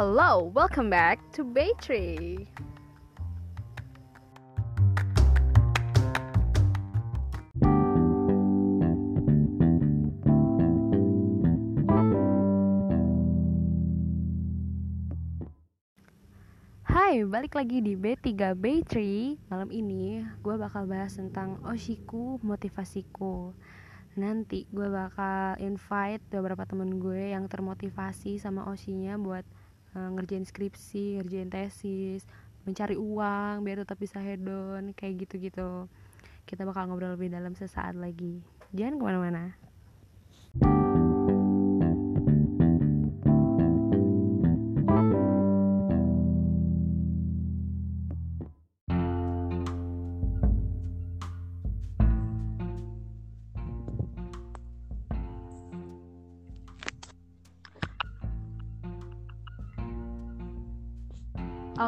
Hello, welcome back to Baytree. Hai, balik lagi di B3 Baytree. Malam ini gue bakal bahas tentang Oshiku motivasiku. Nanti gue bakal invite beberapa temen gue yang termotivasi sama Oshinya buat ngerjain skripsi, ngerjain tesis, mencari uang biar tetap bisa hedon, kayak gitu-gitu. Kita bakal ngobrol lebih dalam sesaat lagi. Jangan ke mana-mana.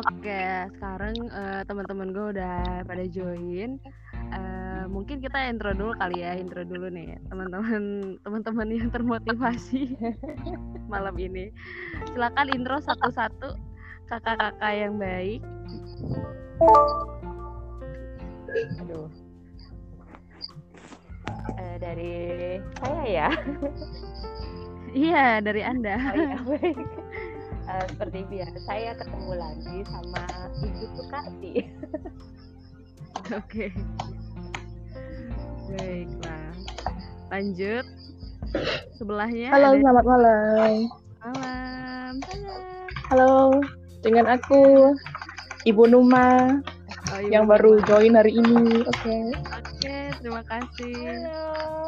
Oke, sekarang uh, teman-teman gue udah pada join. Uh, mungkin kita intro dulu kali ya, intro dulu nih teman-teman teman-teman yang termotivasi malam ini. Silakan intro satu-satu kakak-kakak yang baik. Aduh. Uh, dari saya ya. iya, dari Anda. Oh, iya, baik. Uh, seperti biasa saya ketemu lagi sama Ibu Sukati. Oke. okay. Baiklah. Lanjut. Sebelahnya Halo, ada... selamat malam. Malam. Halo, dengan aku Ibu Numa oh, Ibu yang Numa. baru join hari ini. Oke. Okay. Oke, okay, terima kasih. Halo.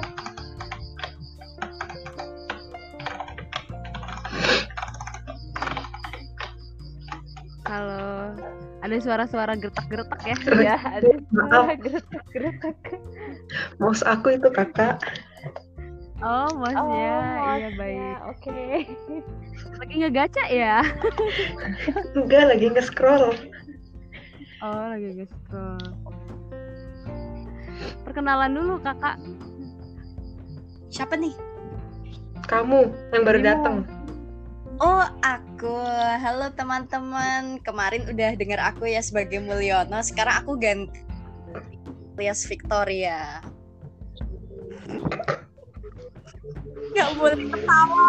Halo. Ada suara-suara gertak-gertak ya? Iya, ada suara gertak-gertak. Mouse aku itu kakak. Oh, mouse-nya. Oh, iya baik. Oke. Okay. Lagi ngegaca ya? Enggak, lagi nge-scroll. Oh, lagi nge-scroll. Perkenalan dulu, Kakak. Siapa nih? Kamu yang baru datang. Oh, aku. Halo teman-teman. Kemarin udah dengar aku ya sebagai Mulyono. Sekarang aku ganti alias Victoria. Gak boleh ketawa.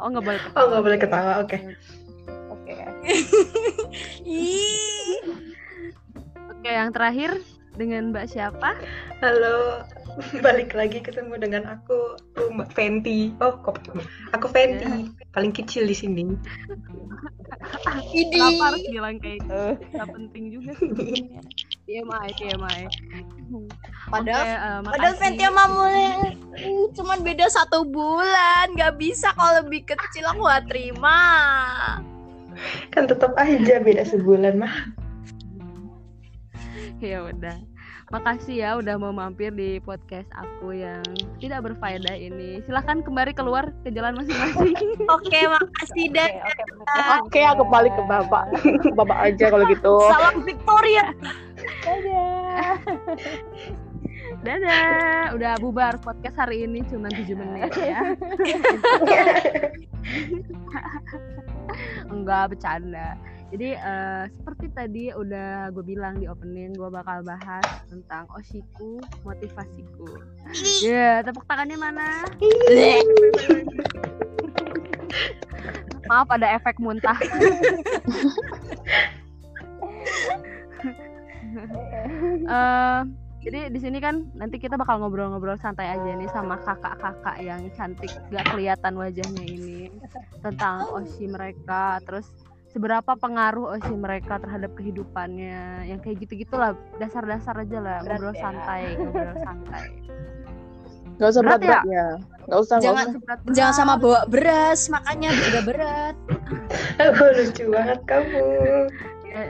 Oh, nggak boleh Oh, nggak boleh ketawa. Oke. Oke. Ih. Oke, yang terakhir dengan Mbak siapa? Halo. Balik lagi ketemu dengan aku, aku Mbak Fenty. Oh, kok aku Fenty. Paling kecil di sini. Idi. Kenapa harus bilang kayak gitu? Gak penting juga sih. TMI, TMI. Padahal Oke, eh, Padahal. Fenty sama Mule uh, cuman beda satu bulan, nggak bisa kalau lebih kecil aku gak terima. Kan tetap aja beda sebulan mah. Ya udah. Makasih ya udah mau mampir di podcast aku yang tidak berfaedah ini. Silahkan kembali keluar ke jalan masing-masing. Oke, makasih dan Oke, Oke, aku balik ke bapak. bapak aja kalau gitu. salam Victoria. Dadah. Dadah. Udah bubar podcast hari ini cuma 7 menit ya. Enggak bercanda. Jadi eh, seperti tadi udah gue bilang di opening gue bakal bahas tentang Oshiku motivasiku. Ya, tepuk tangannya mana? Maaf ada efek muntah. Eh, jadi di sini kan nanti kita bakal ngobrol-ngobrol santai aja nih sama kakak-kakak yang cantik gak kelihatan wajahnya ini tentang osi mereka terus seberapa pengaruh osi mereka terhadap kehidupannya yang kayak gitu gitulah dasar-dasar aja lah Berat ngobrol ya. santai ngobrol santai Gak usah Berat berat-berat ya. Gak usah, gak Jangan- usah. Seberat-berat. Jangan sama bawa beras, makanya udah berat. Oh, lucu banget kamu. Ya,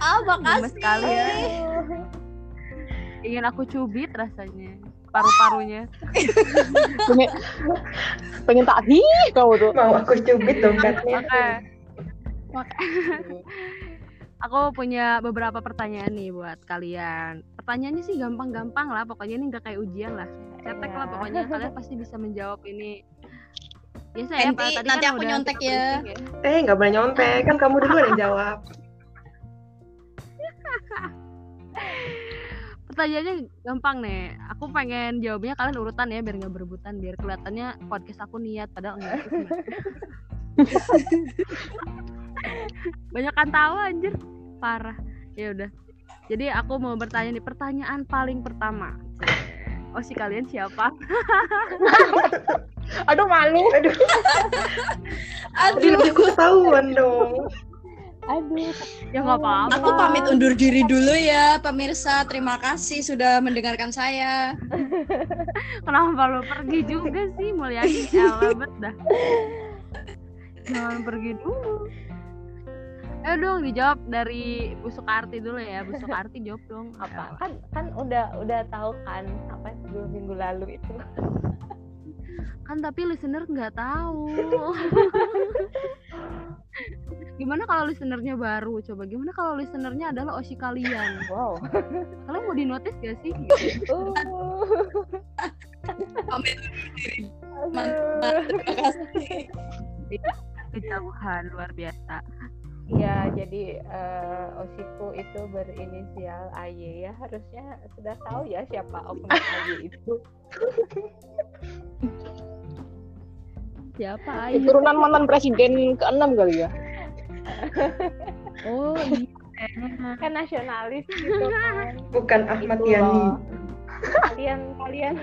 Ah, gemes makasih. sekali ya ingin aku cubit rasanya paru-parunya Pengen, pengen tak hi kamu tuh. Mau aku cubit dompetnya. Oke. Oke. Aku punya beberapa pertanyaan nih buat kalian. Pertanyaannya sih gampang-gampang lah, pokoknya ini nggak kayak ujian lah. Cetek lah Iya. pokoknya kalian pasti bisa menjawab ini. Biasa ya, Nanti- Pak. Tadi nanti kan aku nyontek ya. briefing Eh, nggak boleh nyontek. Kan kamu duluan yang jawab. Pertanyaannya gampang nih. Aku pengen jawabnya kalian urutan ya biar nggak berebutan, biar kelihatannya podcast aku niat padahal enggak. Banyak kan tahu anjir. Parah. Ya udah. Jadi aku mau bertanya nih pertanyaan paling pertama. Oh si kalian siapa? Aduh malu. Aduh, jadi lebih ketahuan dong. Aduh, Ya nggak apa-apa. Aku pamit undur diri dulu ya, pemirsa. Terima kasih sudah mendengarkan saya. Kenapa lo pergi juga sih Mulyani? Alamat dah. Jangan pergi dulu. Eh dong dijawab dari Bu Sukarti dulu ya. Bu Sukarti jawab dong. apa? Kan kan udah udah tahu kan apa dua minggu lalu itu. Kan tapi listener nggak tahu. gimana kalau listenernya baru? Coba gimana kalau listenernya adalah Oshi kalian? Wow. Kalian mau dinotis gak sih? Pamit undur diri. Aduh. Terima kasih. Kejauhan luar biasa. Ya, jadi eh, Osiku itu berinisial AY ya. Harusnya sudah tahu ya siapa oknum AY itu. Siapa ayo? Turunan mantan presiden ke-6 kali ya. Oh iya. Kan nasionalis gitu kan. Bukan Ahmad Itu Yani. Kalian kalian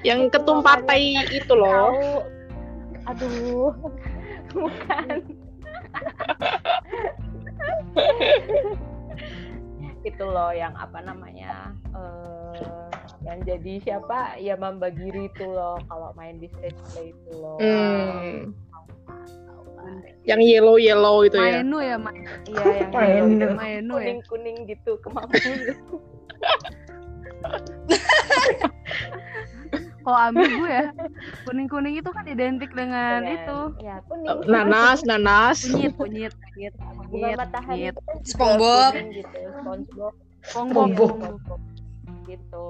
Yang ketum partai itu loh. tahu. Aduh. Bukan. Itu loh yang apa namanya eh yang jadi siapa ya Mamba Giri itu loh kalau main di stage play itu loh Hmm. Yang yellow yellow itu ya. Maenu ya, Ma- iya yang Main. Maenu ya. kuning kuning gitu kemampuan Kalau ambigu ya, kuning-kuning itu kan identik dengan itu. ya kuning Nanas, nanas. Kunyit, kunyit, kunyit, kunyit, matahari kunyit. SpongeBob. kuning gitu SpongeBob. SpongeBob. gitu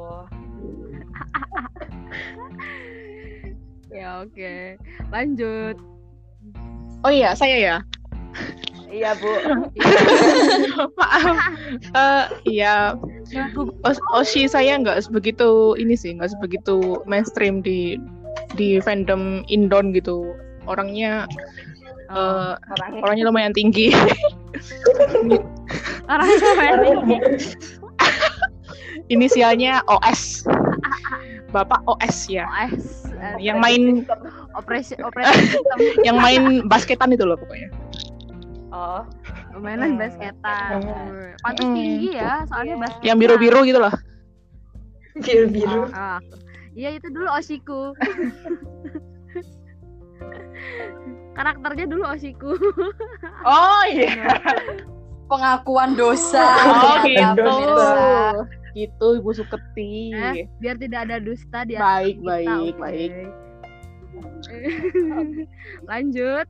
Ya oke. Lanjut. Oh iya, saya ya. iya bu Maaf. Eh, iya, Oshi saya nggak sebegitu ini sih, nggak sebegitu mainstream di di fandom Indon gitu. Orangnya eh, orangnya orangnya lumayan tinggi. orangnya main. Inisialnya OS. Bapak OS ya. OS. Yang main operasi operasi yang main basketan itu loh pokoknya. oh mainan Hmm. basketan. Pantas Hmm. tinggi ya, soalnya Iya. basket. Yang biru-biru gitu loh. Biru-biru. Ah, iya itu dulu Oshiku. Karakternya dulu Oshiku. Oh iya. Pengakuan dosa. Oh gitu. pemirsa. Gitu Ibu Suketi. Eh, biar tidak ada dusta di Baik, kita, baik, oke. baik. Lanjut.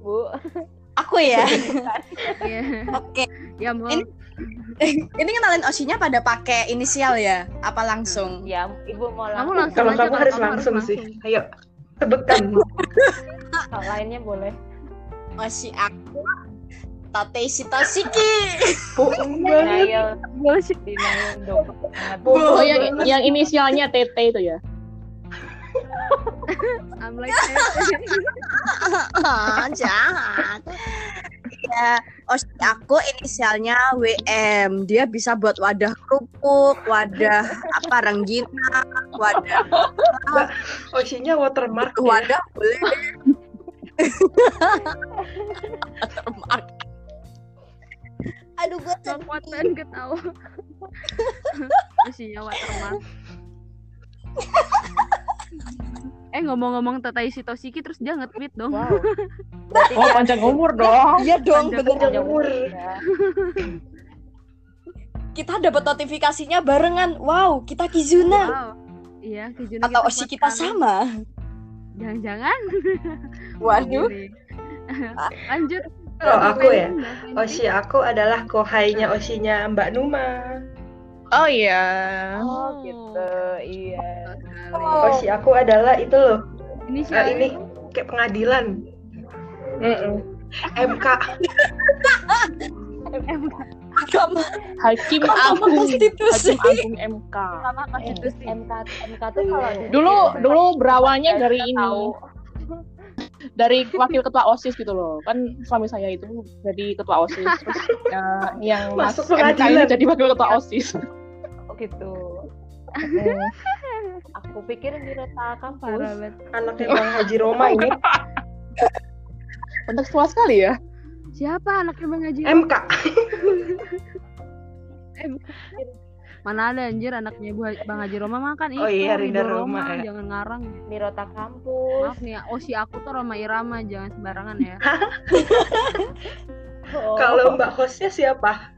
bu Aku ya. Iya. Oke. Ya mau Ini- Ini kenalin Oshinya pada pakai inisial ya? Apa langsung? ya ibu mau kamu langsung langsung Kalau kamu harus langsung sih. Ayo, tebekan. kalau lainnya boleh Oshi aku Tate Shitashiki. Bohong banget. denial Oh yang yang inisialnya TT itu ya. I'm like Ah, jahat. Ya, Oshi aku inisialnya WM. Dia bisa buat wadah kerupuk, wadah apa rengginang, wadah Oshinya watermark. ya. wadah boleh. Watermark. Aduh, gue Kuat pengen ketawa. Isinya watermark. eh ngomong-ngomong Tatai Shitoshiki terus dia nge-tweet dong. wow Oh panjang umur dong. Iya dong, Panjang bener. Panjang umur. ya. Kita dapat notifikasinya barengan. Wow, kita Kizuna. Wow. Iya, Kijuna Atau Oshi kita kuat sekali. sama. Jangan-jangan. Waduh. Lanjut. Kalau aku ya. Oshi aku adalah kohainya Oshinya Mbak Numa. Oh iya. oh gitu iya sekali. Oh. Oshi aku adalah itu loh, Ini Nah, siapa? ini kayak pengadilan. Mm-mm. MK. Agama Hakim Mahkamah Agung, Konstitusi. Hakim Agung MK. Sama konstitusi MK MK tuh kalau di- Dulu dulu berawalnya Kita dari ini, tahu. dari wakil ketua osis gitu loh. Kan suami saya itu jadi ketua osis, terus ya, yang Mas Masuk MK ini pengadilan. jadi wakil ketua osis. Oh, gitu. Mm. Aku pikir Mirota kampus. Anaknya Bang Haji Roma ini. Kontekstual sekali ya. Siapa anaknya Bang Haji? MK. Mana ada anjir anaknya Bu Bang Haji Roma makan itu. Oh iya, Rinda Ridho Roma, ya. Jangan ngarang. Mirota kampus. Maaf nih ya. Oh si aku tuh Roma Irama, jangan sembarangan ya. Oh. Kalau Mbak hostnya siapa?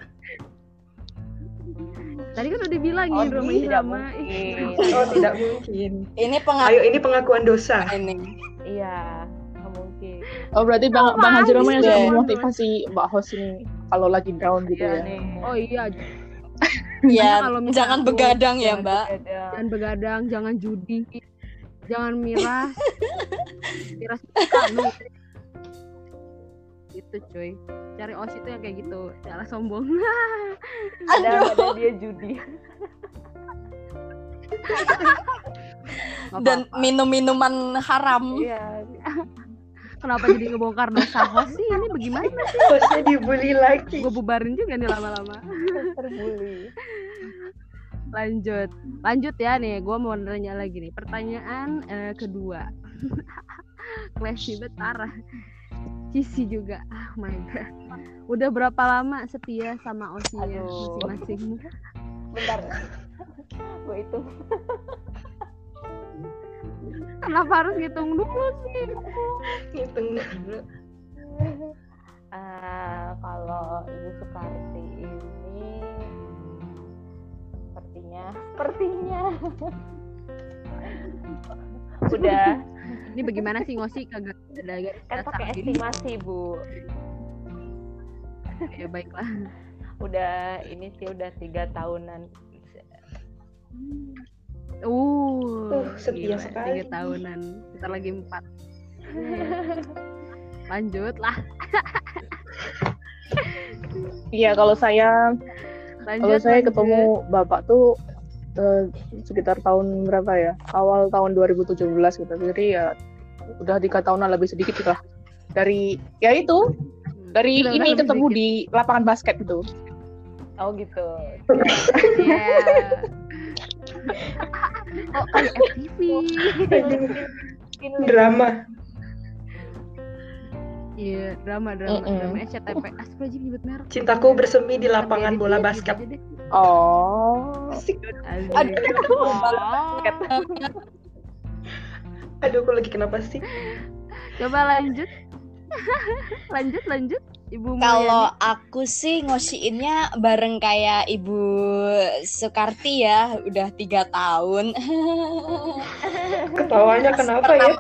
Tadi kan udah dibilangin Oh, tidak Irama. mungkin. Oh, tidak mungkin. ini pengakuan Ayo, ini pengakuan dosa. ini. Iya, mungkin. Oh berarti Bang Bang Haji Roma yang suka Iya. memotivasi Mbak Hos ini kalau lagi down gitu Iya ya. nih. Oh iya, Ya, misalnya jangan aku- begadang ya, Mbak. begadang. jangan begadang, jangan judi, jangan miras. miras kanu. Gitu cuy. Cari OSIS itu yang kayak gitu. Jangan sombong. Ada Aduh. ada dia judi. Dan minum-minuman haram. Iya. Kenapa jadi ngebongkar dosa host sih? Ini bagaimana? Hostnya dibully lagi. Gue bubarin juga nih lama-lama. Terbully. Lanjut, lanjut ya nih. Gue mau nanya lagi nih. Pertanyaan eh, kedua. Classy banget parah. Cici juga. Oh my god. Udah berapa lama setia sama Aduh. masing-masing? Bentar. Gue itu Kenapa harus ngitung dulu sih? Ngitung dulu. Eh, kalau Ibu Soekarti ini sepertinya sepertinya udah Ini bagaimana sih ngosi kagak ada garis kan pakai gini? estimasi Bu Ya baiklah. udah ini sih udah tiga tahunan Uh, Uh, setia gila, sekali. Tiga tahunan. Kita lagi empat. Lanjut lah. Iya kalau saya Lanjut. kalau saya lanjut. ketemu Bapak tuh eh, sekitar tahun berapa ya? Awal tahun 2017 gitu. Jadi ya udah tiga tahunan lebih sedikit lah. Dari ya itu dari Udah ini ketemu sedikit. di lapangan basket gitu. oh gitu Iya. oh, kan FTV. Drama. Iya, drama drama Mm-mm. drama SCTP. Astagfirullahaladzim nyebut merek. Cintaku bersemi di lapangan bola aja, basket. deh. Oh. Asik. Aduh. Aduh, aku lagi kenapa sih? Coba lanjut. lanjut lanjut. Ibu Kalau aku sih ngosiinnya bareng kayak Ibu Soekarti ya, udah tiga tahun. Ketawanya kenapa ya?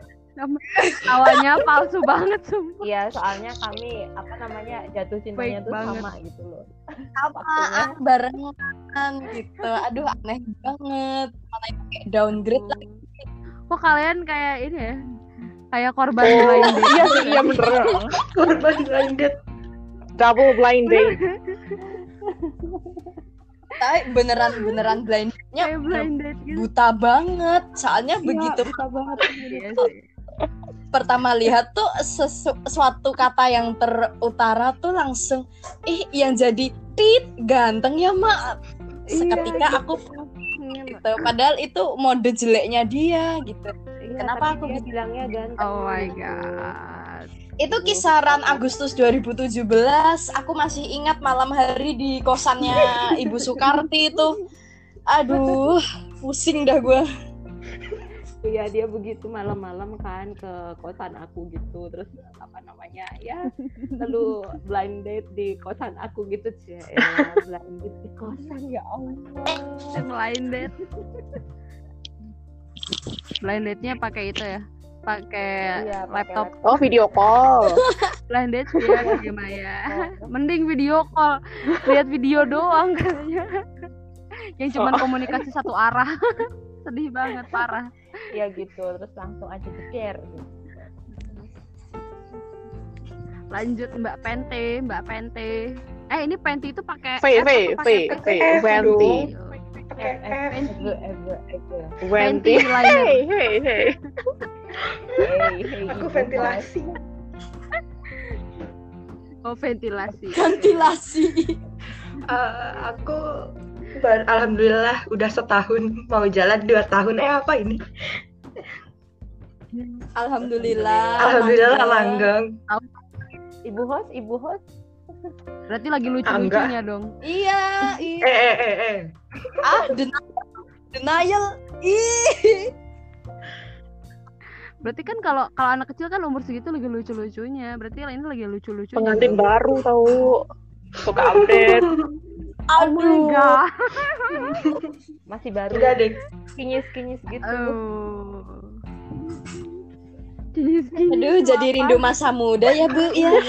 Awalnya palsu banget sumpah. Iya, soalnya kami apa namanya jatuh cintanya Baik tuh banget. sama gitu loh. Apaan barengan gitu. Aduh aneh banget. Mana itu kayak downgrade lah. Kok kalian kayak ini ya? Kayak korban Oh, blind date. iya sih, iya bener. Korban blinded. Double blind date. Tapi beneran beneran blindnya blind date gitu. buta banget. Soalnya begitu Iya sih. Pertama lihat tuh sesu- suatu kata yang terutara tuh langsung ih yang jadi tit ganteng ya mak. Seketika aku gitu padahal itu mode jeleknya dia gitu. Iya, Kenapa aku dia gitu? bilangnya ganteng? Oh my god. itu kisaran Agustus 2017 aku masih ingat malam hari di kosannya Ibu Soekarti itu. Aduh pusing dah gue Iya dia begitu malam-malam kan ke kosan aku gitu terus apa namanya ya lalu blind date di kosan aku gitu sih ya, blind date di kosan ya Allah blind date. blind date-nya pakai itu ya. Pakai Iya, pakai laptop Oh video call. blind date ya di Maya. Mending video call. Lihat video doang katanya. Yang cuman komunikasi satu arah. Sedih banget parah. Ya gitu terus langsung aja jejer gitu. lanjut Mbak Pente Mbak Pente. Eh ini Penti itu pakai V F V V pakai V Venti. Venti hey hey hey. Hey, hey, Aku ventilasi. oh ventilasi. Ventilasi. Eh, aku alhamdulillah udah setahun mau jalan dua tahun. Eh apa ini? Alhamdulillah alhamdulillah langgeng. Ibu host, ibu host. berarti lagi lucu-lucunya dong. Iya iya eh eh eh eh. Ah denial. Denial. Ih. Berarti kan kalau kalau anak kecil kan umur segitu lagi lucu-lucunya. Berarti ini lagi lucu-lucunya pengantin baru tahu suka update oh my aduh god. Masih baru. enggak deh. Kinyis-kinyis gitu. oh Jenis-jenis aduh itu jadi apa? rindu masa muda ya bu? Ya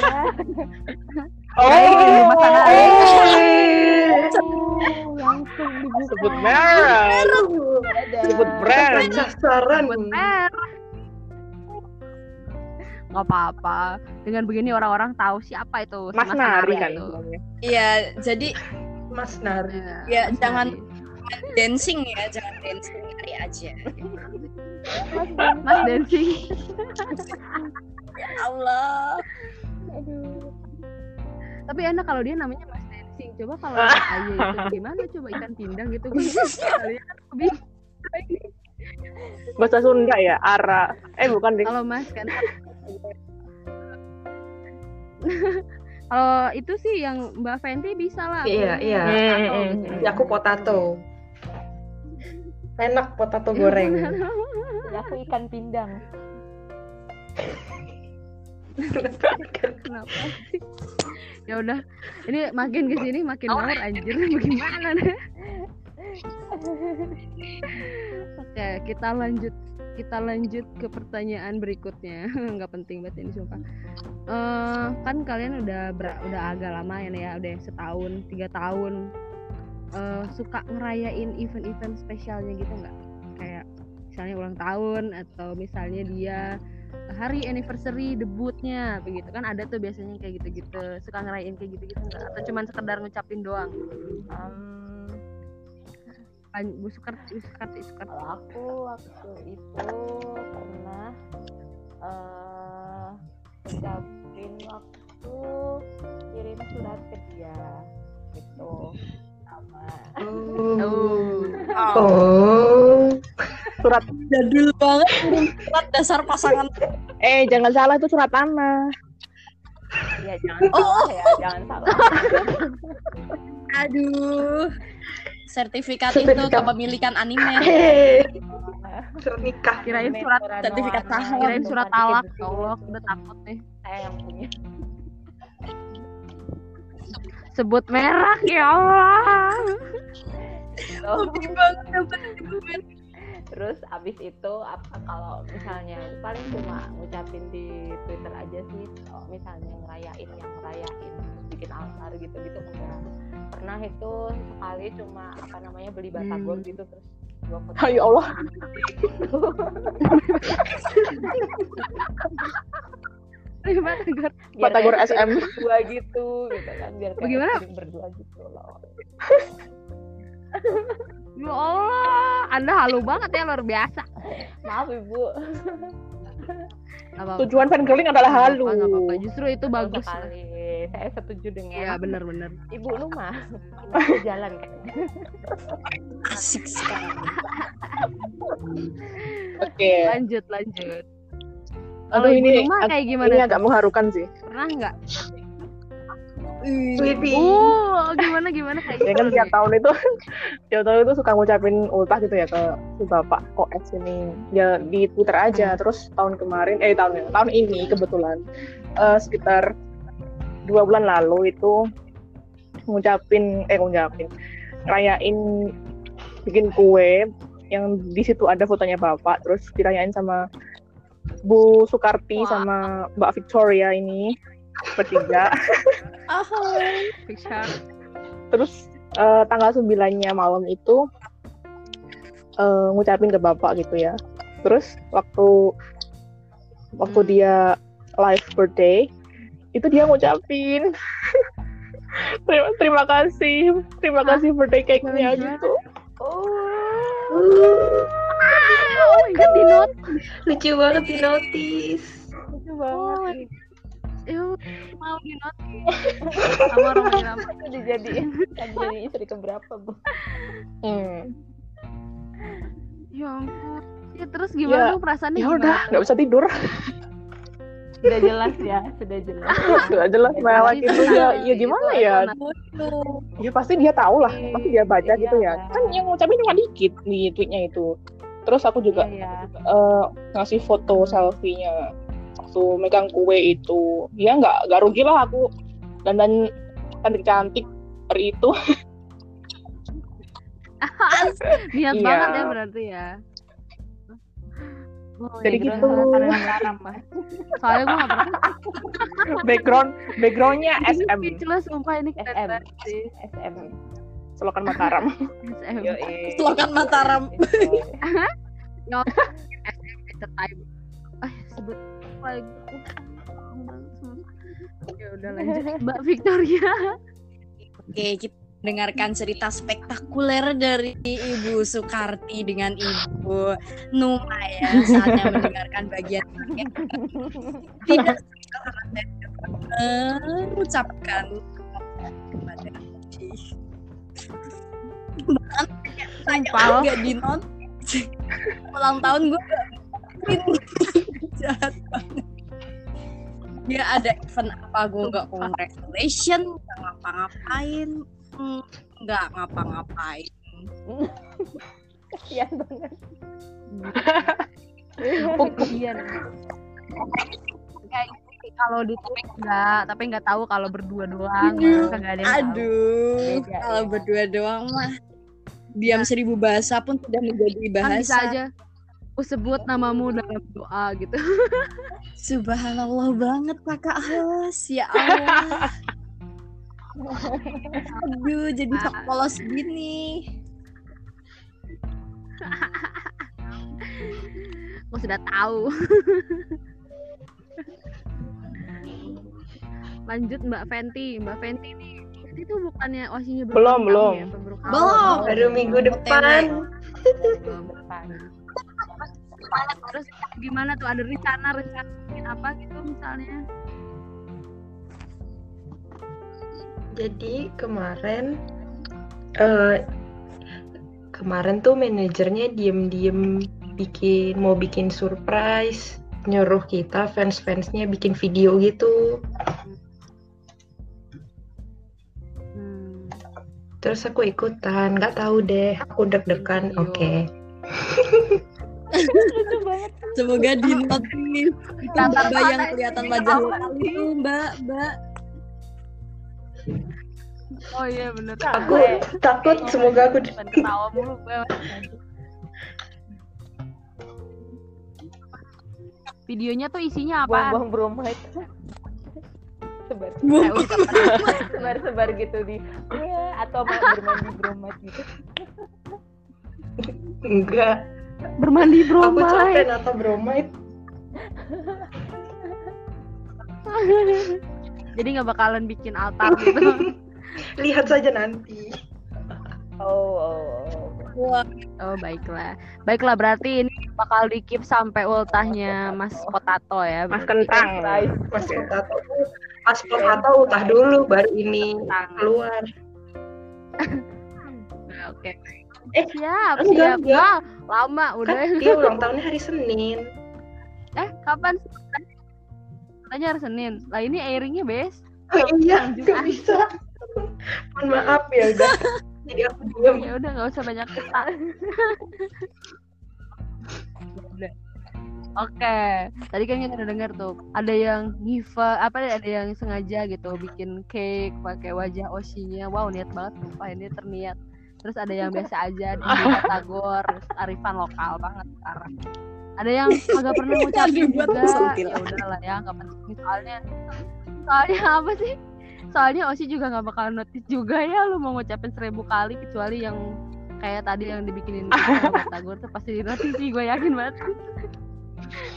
oh. Oh, langsung dibuka. sebut merek. Sebut brand. Sasaran. Bener. nggak apa-apa. Dengan begini orang-orang tahu siapa itu Mas Nari Nari kan iya jadi Mas Nari. Iya, Ya, Mas jangan- Nari. dancing ya jangan dancing nari aja. Mas dancing. Ya Allah. Aduh. tapi enak kalau dia namanya Mas dancing. Coba kalau Aye itu gimana? Coba ikan pindang gitu kalian kan lebih bahasa Sunda ya? Ara. Eh bukan deh. Kalau Mas. Kan kalau itu sih yang Mbak Fenty bisa lah Iya, iya. Atau. Ya, aku potato enak potato goreng Ya, aku ikan pindang. Kenapa sih? Ya udah, ini makin ke sini makin ngawur anjir bagaimana nih? Oke, kita lanjut kita lanjut ke pertanyaan berikutnya. Nggak penting banget ini sumpah. Eh, kan kalian udah ber- udah agak lama ya, ya udah setahun, tiga tahun. Eh, suka ngerayain event-event spesialnya gitu nggak? Kayak misalnya ulang tahun atau misalnya dia hari anniversary debutnya begitu kan ada tuh biasanya kayak gitu-gitu suka ngerayain kayak gitu-gitu atau cuman sekedar ngucapin doang Em, Pan- bu sukar sukar sukar kalau aku waktu itu pernah eh ucapin waktu kirim surat ke dia gitu. Sama. Oh. Oh. oh surat jadul banget surat dasar pasangan. Eh jangan salah itu surat tanah ya jangan salah ya jangan salah. Aduh sertifikat, itu Sertifikat. kepemilikan anime. Surat nikah Kirain surat- sertifikat saham. kirain itu surat talak. ya Allah udah takut nih. Saya yang punya. Sebut merek ya Allah. Banget terus abis itu apa kalau misalnya paling cuma ngucapin di Twitter aja sih kalau misalnya ngerayain yang ngerayain bikin altar gitu gitu enggak pernah itu sekali cuma apa namanya beli batagor Hmm. gitu terus dua foto. Ya Allah. Batagor. SM. berdua gitu gitu kan. Biar kayak Bagaimana? berdua gitu loh. Ya Allah anda halu banget ya luar biasa. Maaf ibu Nggak apa-apa. tujuan fangirling adalah halu. nggak apa-apa. justru itu bagus. sekali saya setuju dengan ya bener-bener ibu lu mah Masih jalan kayaknya asik sekali. Oke. Lanjut lanjut. Aduh Kalau ibu ini rumah kayak gimana ini agak mengharukan sih. Pernah nggak Sweetie. Oh gimana gimana? Kayak ya kan gitu tiap tahun itu tiap tahun itu suka ngucapin ultah gitu ya ke si bapak koes ini. Ya di twitter aja. Terus tahun kemarin eh tahun tahun ini kebetulan eh, sekitar dua bulan lalu itu ngucapin eh ngucapin rayain bikin kue yang di situ ada fotonya bapak. Terus dirayain sama Bu Sukarti Wah. sama Mbak Victoria ini bertiga Ahoy. picture terus eh, tanggal 9-nya malam itu eh, ngucapin ke bapak gitu ya terus waktu waktu Hmm. dia live birthday itu dia ngucapin terima, terima kasih terima Hah? kasih birthday cake-nya gitu Oh. oh my god di note Lucu banget di notice. lucu oh Ew, mau di note sama orang bilang Itu dijadiin. Jadi istri keberapa, Bu? hmm. ya ampun. Ya terus gimana Ya, tuh perasaannya ya udah nggak bisa tidur. Sudah jelas ya, sudah jelas. sudah jelas melek itu ya ya gimana itu ya ya pasti dia tahu lah pasti dia baca Iya, gitu ya. kan. kan yang ngucapin cuma dikit di tweetnya itu. Terus aku juga Iya. eh, ngasih foto selfie-nya waktu megang kue itu ya nggak nggak rugi lah aku dan dan cantik cantik hari itu niat Iya. banget ya berarti ya Oh, Jadi ya, gitu. Mas. soalnya gue gak pernah background backgroundnya SM speechless sumpah ini keren SM. SM. selokan Mataram SM Yoi. Selokan Mataram. at the time sebut lagi. Ya udah lanjut. Mbak Victoria. Oke, kita dengarkan cerita spektakuler dari Ibu Soekarti dengan Ibu Numa ya. Saatnya mendengarkan bagian tidak mengucapkan kepada bahkan tanya nggak di not ulang tahun gue jahat banget. Dia ada event apa? Gue nggak congratulation nggak ngapa-ngapain. Nggak ngapa-ngapain. Kasian banget. Kasian. kayak gitu, kalau di topik enggak tapi nggak tahu kalau berdua doang. Kagak ada yang aduh kalau ya. berdua doang mah. Diam seribu bahasa pun sudah menjadi kan bisa bahasa. aja aku sebut namamu dalam doa gitu subhanallah banget kakak Hos ya Allah aduh jadi sok polos gini aku sudah tahu lanjut Mbak Fenty Mbak Fenty nih Fenty tuh bukannya osinya baru Belum, belum. ya? Belum. Baru minggu depan. Depan. Terus gimana tuh ada rencana rencana apa gitu misalnya Jadi kemarin eh kemarin tuh manajernya diem-diem bikin mau bikin surprise nyuruh kita fans-fansnya bikin video gitu. hmm. Terus aku ikutan, nggak tahu deh, aku deg-degan. Video. Oke. Lucu banget. semoga di not nih itu mbak yang kelihatan wajah lokal itu mbak mbak oh iya bener Aku takut semoga aku Bukan ketawa mulu videonya tuh isinya apa Buang-buang bromide. Sebar. Eh, udah Sebar-sebar gitu di ya, atau mau bermandi bromide gitu. enggak. Bermandi Aku bromide capek nata bromide. jadi nggak bakalan bikin altar gitu Lihat saja nanti. Oh, oh, oh. oh baiklah baiklah berarti ini bakal di keep sampai ultahnya Mas Potato ya mas kentang Mas Potato. Mas Potato utah dulu baru ini keluar. Nah, oke Eh, siap enggak, siap enggak. Wah, lama udah Kan dia ulang tahunnya hari Senin. eh kapan katanya hari Senin lah ini airingnya bes Oh iya, nggak bisa. Mohon maaf ya udah. Jadi aku diam. ya udah nggak usah banyak Udah. Oke, tadi kan kita udah dengar tuh ada yang ngiva apa ada yang sengaja gitu bikin cake pakai wajah Oshinya. Wow, niat banget sumpah ini terniat. Terus ada yang biasa aja di Tagor, arifan lokal banget sekarang. Ada yang agak pernah ngucapin juga. Ya udahlah ya, nggak penting soalnya. Soalnya apa sih? Soalnya Oshi juga nggak bakal notice juga ya lu mau ngucapin seribu kali kecuali yang kayak tadi yang dibikinin Tagor tuh pasti di TV gue yakin banget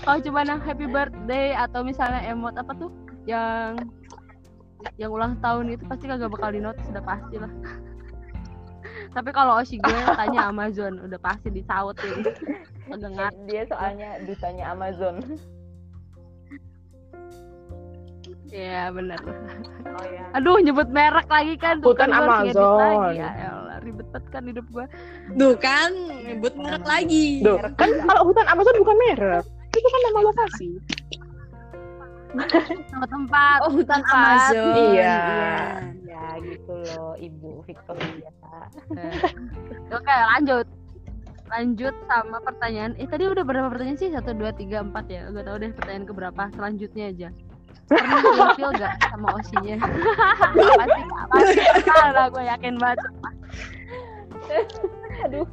kalau cuma yang happy birthday atau misalnya emot apa tuh yang yang ulang tahun itu pasti kagak bakal di notice udah pasti lah tapi kalau Oshi gue tanya Amazon udah pasti disautin ngat dia soalnya dutanya Amazon Iya bener oh ya Aduh nyebut merek lagi kan tuh Bukan kan Amazon. lagi. Ya elah, ribet banget kan hidup gue Duh kan, nyebut merek lagi. Duh, kan kalau hutan Amazon bukan merek. Itu kan nama lokasi. Sama tempat Oh, hutan tempat. Amazon. Iya. ya gitu loh ibu Victoria. Oke lanjut. Lanjut sama pertanyaan. Eh tadi udah berapa pertanyaan sih? Satu, dua, tiga, empat ya? Gak tau deh pertanyaan keberapa. Selanjutnya aja. Pernah ilfil gak sama Osinya? pasti pasti pernah lah gue yakin banget. Aduh.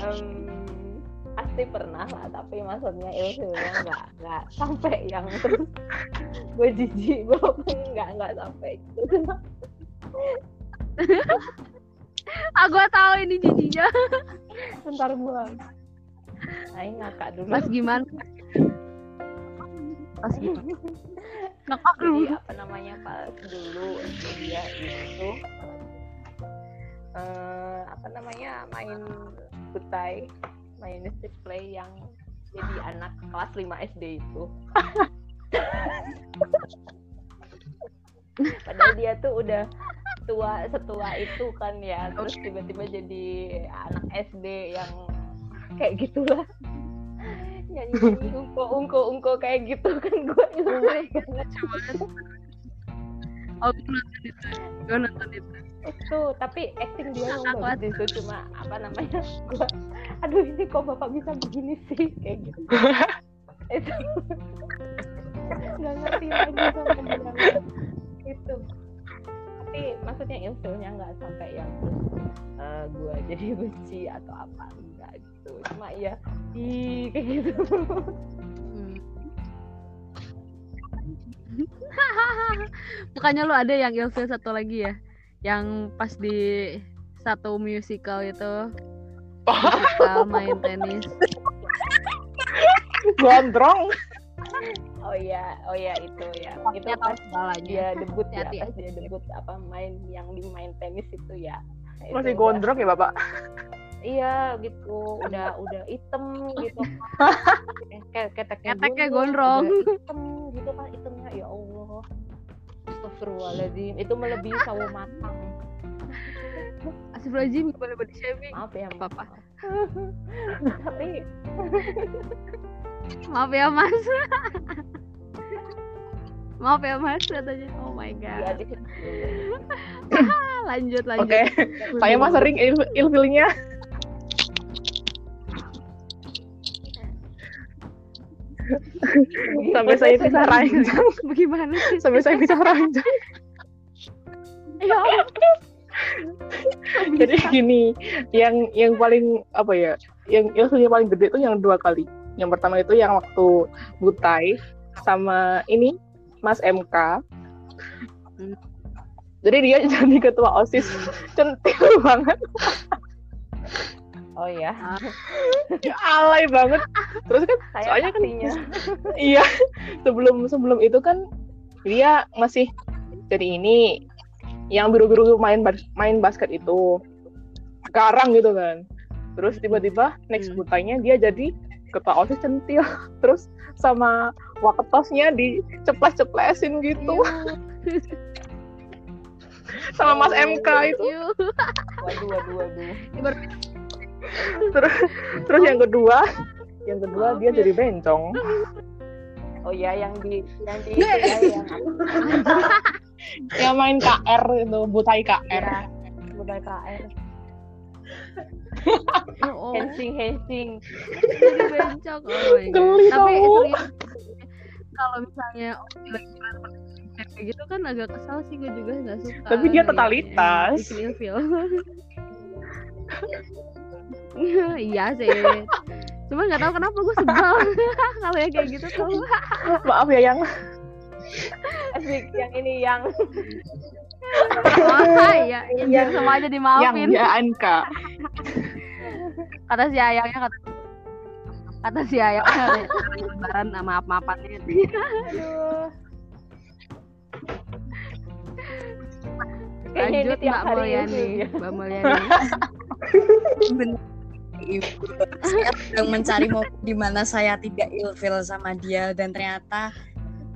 Em, pasti pernah lah tapi maksudnya ilfilnya nggak nggak sampai yang terus. Gue jijik gue nggak nggak sampai gitu. Ah gue tahu ini jijinya bentar gue Aing ngakak dulu. Mas gimana? Pas gimana? Ngakak jadi dulu. apa namanya pas dulu dia itu eh apa namanya main kutai main stick play yang jadi anak kelas 5 SD itu. Padahal dia tuh udah tua setua itu kan ya. Terus tiba-tiba jadi anak SD yang kayak gitulah. Nyanyi ungko ungko ungko kayak gitu kan gue itu banget Oh gue nonton itu Gue nonton itu itu tapi acting dia yang bagus itu cuma apa namanya gua aduh ini kok bapak bisa begini sih? Kayak gitu. Itu. Nggak ngerti lagi sama dia itu. Tapi maksudnya ilfilnya nggak sampai yang eh, gua jadi benci atau apa enggak gitu. Cuma ya ih kayak gitu Bukannya lu ada yang ilfil satu lagi ya? Yang pas di satu musical itu? Musical main tenis. Gondrong. oh ya oh ya itu ya. Itu pas dia debut ya pas dia debut apa main yang di main tenis itu ya. Itu Masih udah- gondrong ya, Bapak? iya gitu. Udah udah hitam gitu. Kayak keteknya Keteknya gondrong, hitam gitu kan hitamnya ya Allah Astagfirullahaladzim itu melebihi sawo matang Astagfirullahaladzim gak boleh body shaming maaf ya maaf. tapi Maaf ya mas Maaf ya mas katanya Oh my god Ah, Lanjut lanjut Oke. Saya mah sering il ilfilnya. Sampai saya bisa ranjang. Bagaimana sih Sampai saya bisa ranjang. Ya. Jadi gini, yang yang paling apa ya? Yang ilfilnya paling gede itu yang dua kali. Yang pertama itu yang waktu Butai sama ini Mas MK. Jadi dia jadi ketua OSIS centil banget, oh ya alay banget. Terus kan saya Soalnya kan- iya sebelum sebelum itu kan dia masih jadi ini yang biru-biru main bas- main basket itu. Sekarang gitu kan. Terus tiba-tiba next Hmm. butanya dia jadi ketua osis centil. Terus sama waketosnya diceples-ceplesin gitu. Sama Mas MK itu. Yuh. waduh waduh waduh terus terus yang kedua yang kedua Maaf dia ya. jadi bencong oh ya yang di yang di itu ya yang yang main KR itu butai KR ya budaya KR Oh, hensing hensing jadi bencong. Oh. Geli Tapi serius, kalau misalnya kayak gitu kan agak kesal sih gue juga nggak suka. Tapi dia totalitas. Bikin ilfil. iya sih. Cuma nggak tahu kenapa gue sebel kalau yang kayak gitu tuh. maaf ya yang asik yang ini yang Oh, iya, yang semuanya yang dimaafin. ya Anka kata si ayangnya kata kata si ayangnya lebaran sama apa maafannya Aduh. Lanjut tiap mbak Mulyani ya. mbak Mulyani Bener. Ibu, saya sedang mencari momen di mana saya tidak ilfil sama dia. Dan ternyata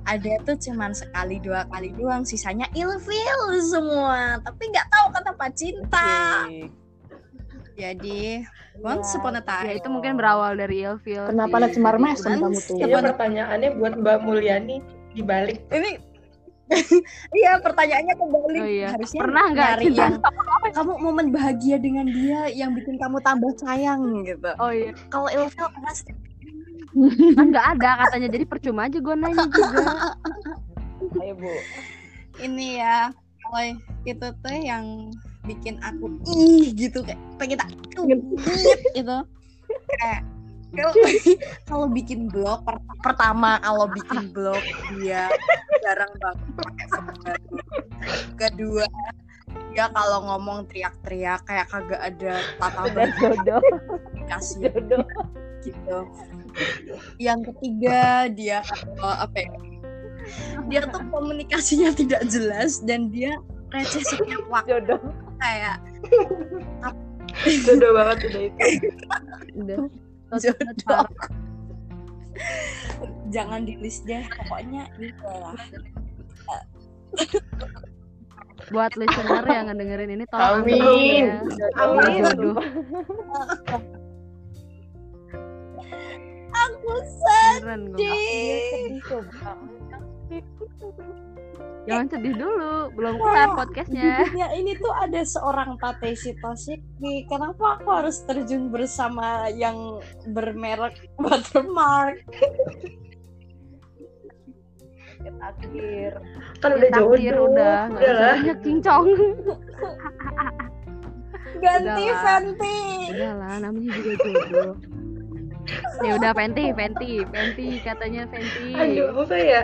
ada tuh cuman sekali dua kali doang. Sisanya ilfil semua. Tapi nggak tahu kenapa cinta. Oke. jadi once Ya, upon a ya time. itu mungkin berawal dari ilfil Kenapa ada cemar mesem kamu tuh? Iya pertanyaannya buat Mbak Mulyani dibalik. ini iya pertanyaannya kembali. Oh iya. harusnya pernah nggak cinta yang kamu momen bahagia dengan dia yang bikin kamu tambah sayang gitu. Oh iya. Kalau ilfil pasti kan nggak ada katanya. Jadi percuma aja gue nanya juga. Ayo bu. ini ya kalau itu tuh yang bikin aku ih gitu. Kayak pengen tak gitu. Kayak kalau kalau bikin blog per- pertama kalau bikin blog dia jarang banget pakai baru kedua dia kalau ngomong teriak-teriak kayak kagak ada tata jodoh. komunikasi Jodoh. gitu yang ketiga dia kalau apa ya dia tuh komunikasinya tidak jelas dan dia receh setiap waktu Jodoh. kayak Jodoh banget udah itu. udah jodoh jangan di list deh pokoknya itu lah buat listener yang ngedengerin ini tolong Amin. ya. Amin. jodoh aku beneran gue sedih Coba. Jangan sedih dulu belum kelar podcastnya ya ini tuh ada seorang Tateshi Toshiki kenapa aku harus terjun bersama yang bermerek watermark Akhir. Kan udah takdir jodoh. udah Udah lah. banyak cincong ganti Udahlah. Fenty udah lah namanya juga jodoh ya udah Fenty Fenty Fenty katanya Fenty Aduh, apa ya?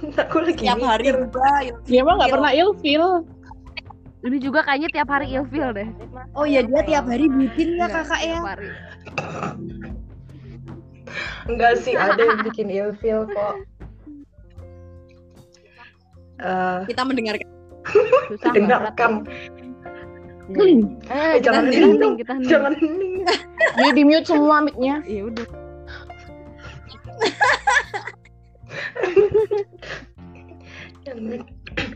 Aku lagi tiap hari juga Dia mah nggak pernah ilfil. ini juga kayaknya tiap hari ilfil deh oh ya dia tiap hari bikin ya Enggak, kakak ya. Enggak sih, ada yang bikin ilfil kok. Eh, kita mendengarkan susah dengarkan. banget. eh kita jangan hening, dong. kita hening. Jangan hening. Di mute semua mic-nya. ya udah yang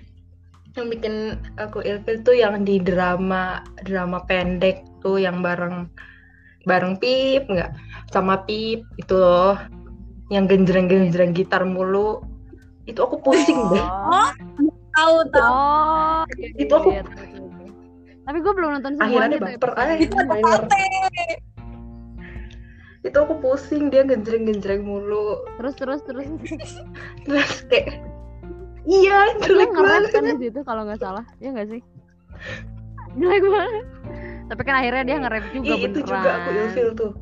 yang bikin aku ilfil tuh yang di drama drama pendek tuh yang bareng bareng Pip nggak? Sama Pip itu loh. Yang genjreng-genjreng gitar mulu. Itu aku pusing deh. Oh, tahu tahu. Oh Itu aku- iya, tapi gue belum nonton semuanya akhirnya tuh baper aja Itu ada. Itu aku pusing dia genjreng-genjreng mulu. Terus terus terus. Terus kayak iya dia jelek nge-rap banget. kan di situ kalau nggak salah. Ya nggak sih? Jelek banget. Tapi kan akhirnya dia nge-rap juga Ih, beneran itu juga aku ilfil tuh.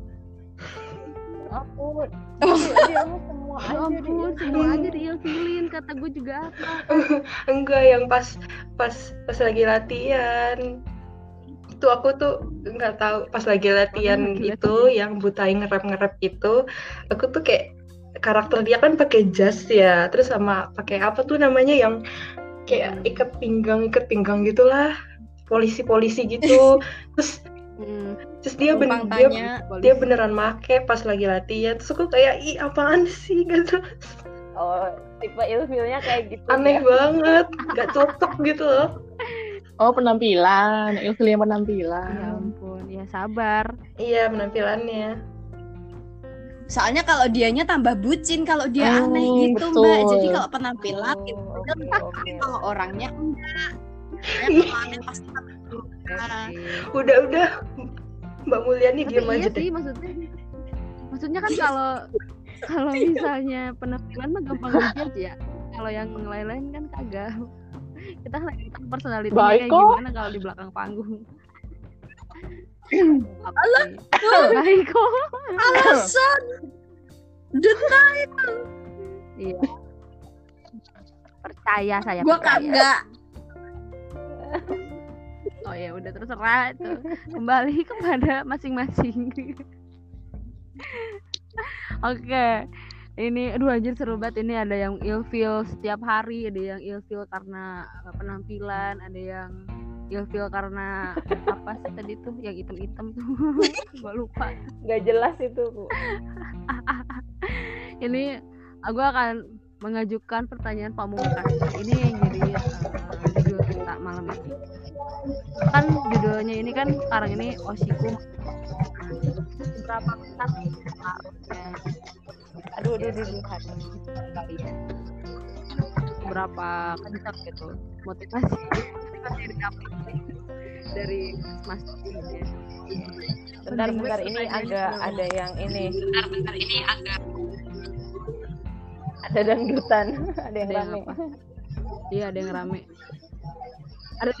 Ampun. Dia- dia mah semua Ya aja ampun, dia. semua aja diilfilin kata gue juga apa? Enggak yang pas pas pas lagi latihan itu aku tuh nggak tahu pas lagi latihan lagi itu yang butai ngerap ngerap itu aku tuh kayak karakter dia kan pakai jas ya terus sama pakai apa tuh namanya yang kayak Hmm. ikat pinggang ikat pinggang gitulah polisi polisi gitu. Terus Hmm, terus dia ben Numpang dia, tanya dia beneran make pas lagi latihan. Terus aku kayak ih apaan sih? Gitu. Oh, tipe ilfilnya kayak gitu. aneh ya. banget nggak cocok gitu loh Oh penampilan, yang ya penampilan. ampun ya sabar. Iya penampilannya. Soalnya kalau dianya tambah bucin kalau dia Oh, aneh gitu betul. mbak jadi kalau penampilan Oh, itu oke, oke. kalau orangnya enggak. Ya kalau aneh pasti tambah udah udah. Mbak Mulyani diam iya aja deh. sih maksudnya. Maksudnya kan kalau kalau misalnya penampilan mah gampang dijudge ya. Kalau yang lain-lain kan kagak kita lagi tahu personality kayak gimana kalau di belakang panggung. Halo, baik kok. alasan. Detail Iya. Percaya saya gua kagak. Oh ya udah terserah itu. Kembali kepada masing-masing. Oke ini aduh anjir seru banget. Ini ada yang ilfeel setiap hari ada yang ilfeel karena penampilan ada yang ilfeel karena apa sih tadi tuh yang item-item tuh. Gue lupa. Nggak jelas itu bu. Ini aku akan mengajukan pertanyaan pamungkas ini yang jadi uh, judul kita malam ini. Kan judulnya ini kan sekarang ini Oshiku berapa besar aduh aduh aduh, aduh. kalian berapa kencang gitu motivasi motivasi dari apa? Sih dari mas ini bentar bentar ini agak ada yang ini. Bentar, bentar ini agak ada dangdutan ada yang Ada yang rame. apa? iya ada yang rame. Ada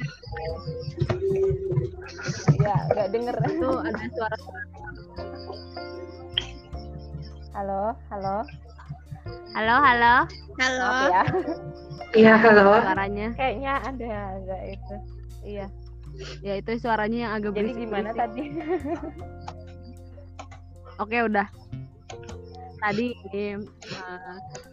ya nggak denger. Itu ada suara halo halo. Halo halo. Maaf ya. Iya, halo. suaranya. Kayaknya ada nggak itu. Iya. Ya itu suaranya yang agak jadi berisik gimana tadi? Oke udah. Tadi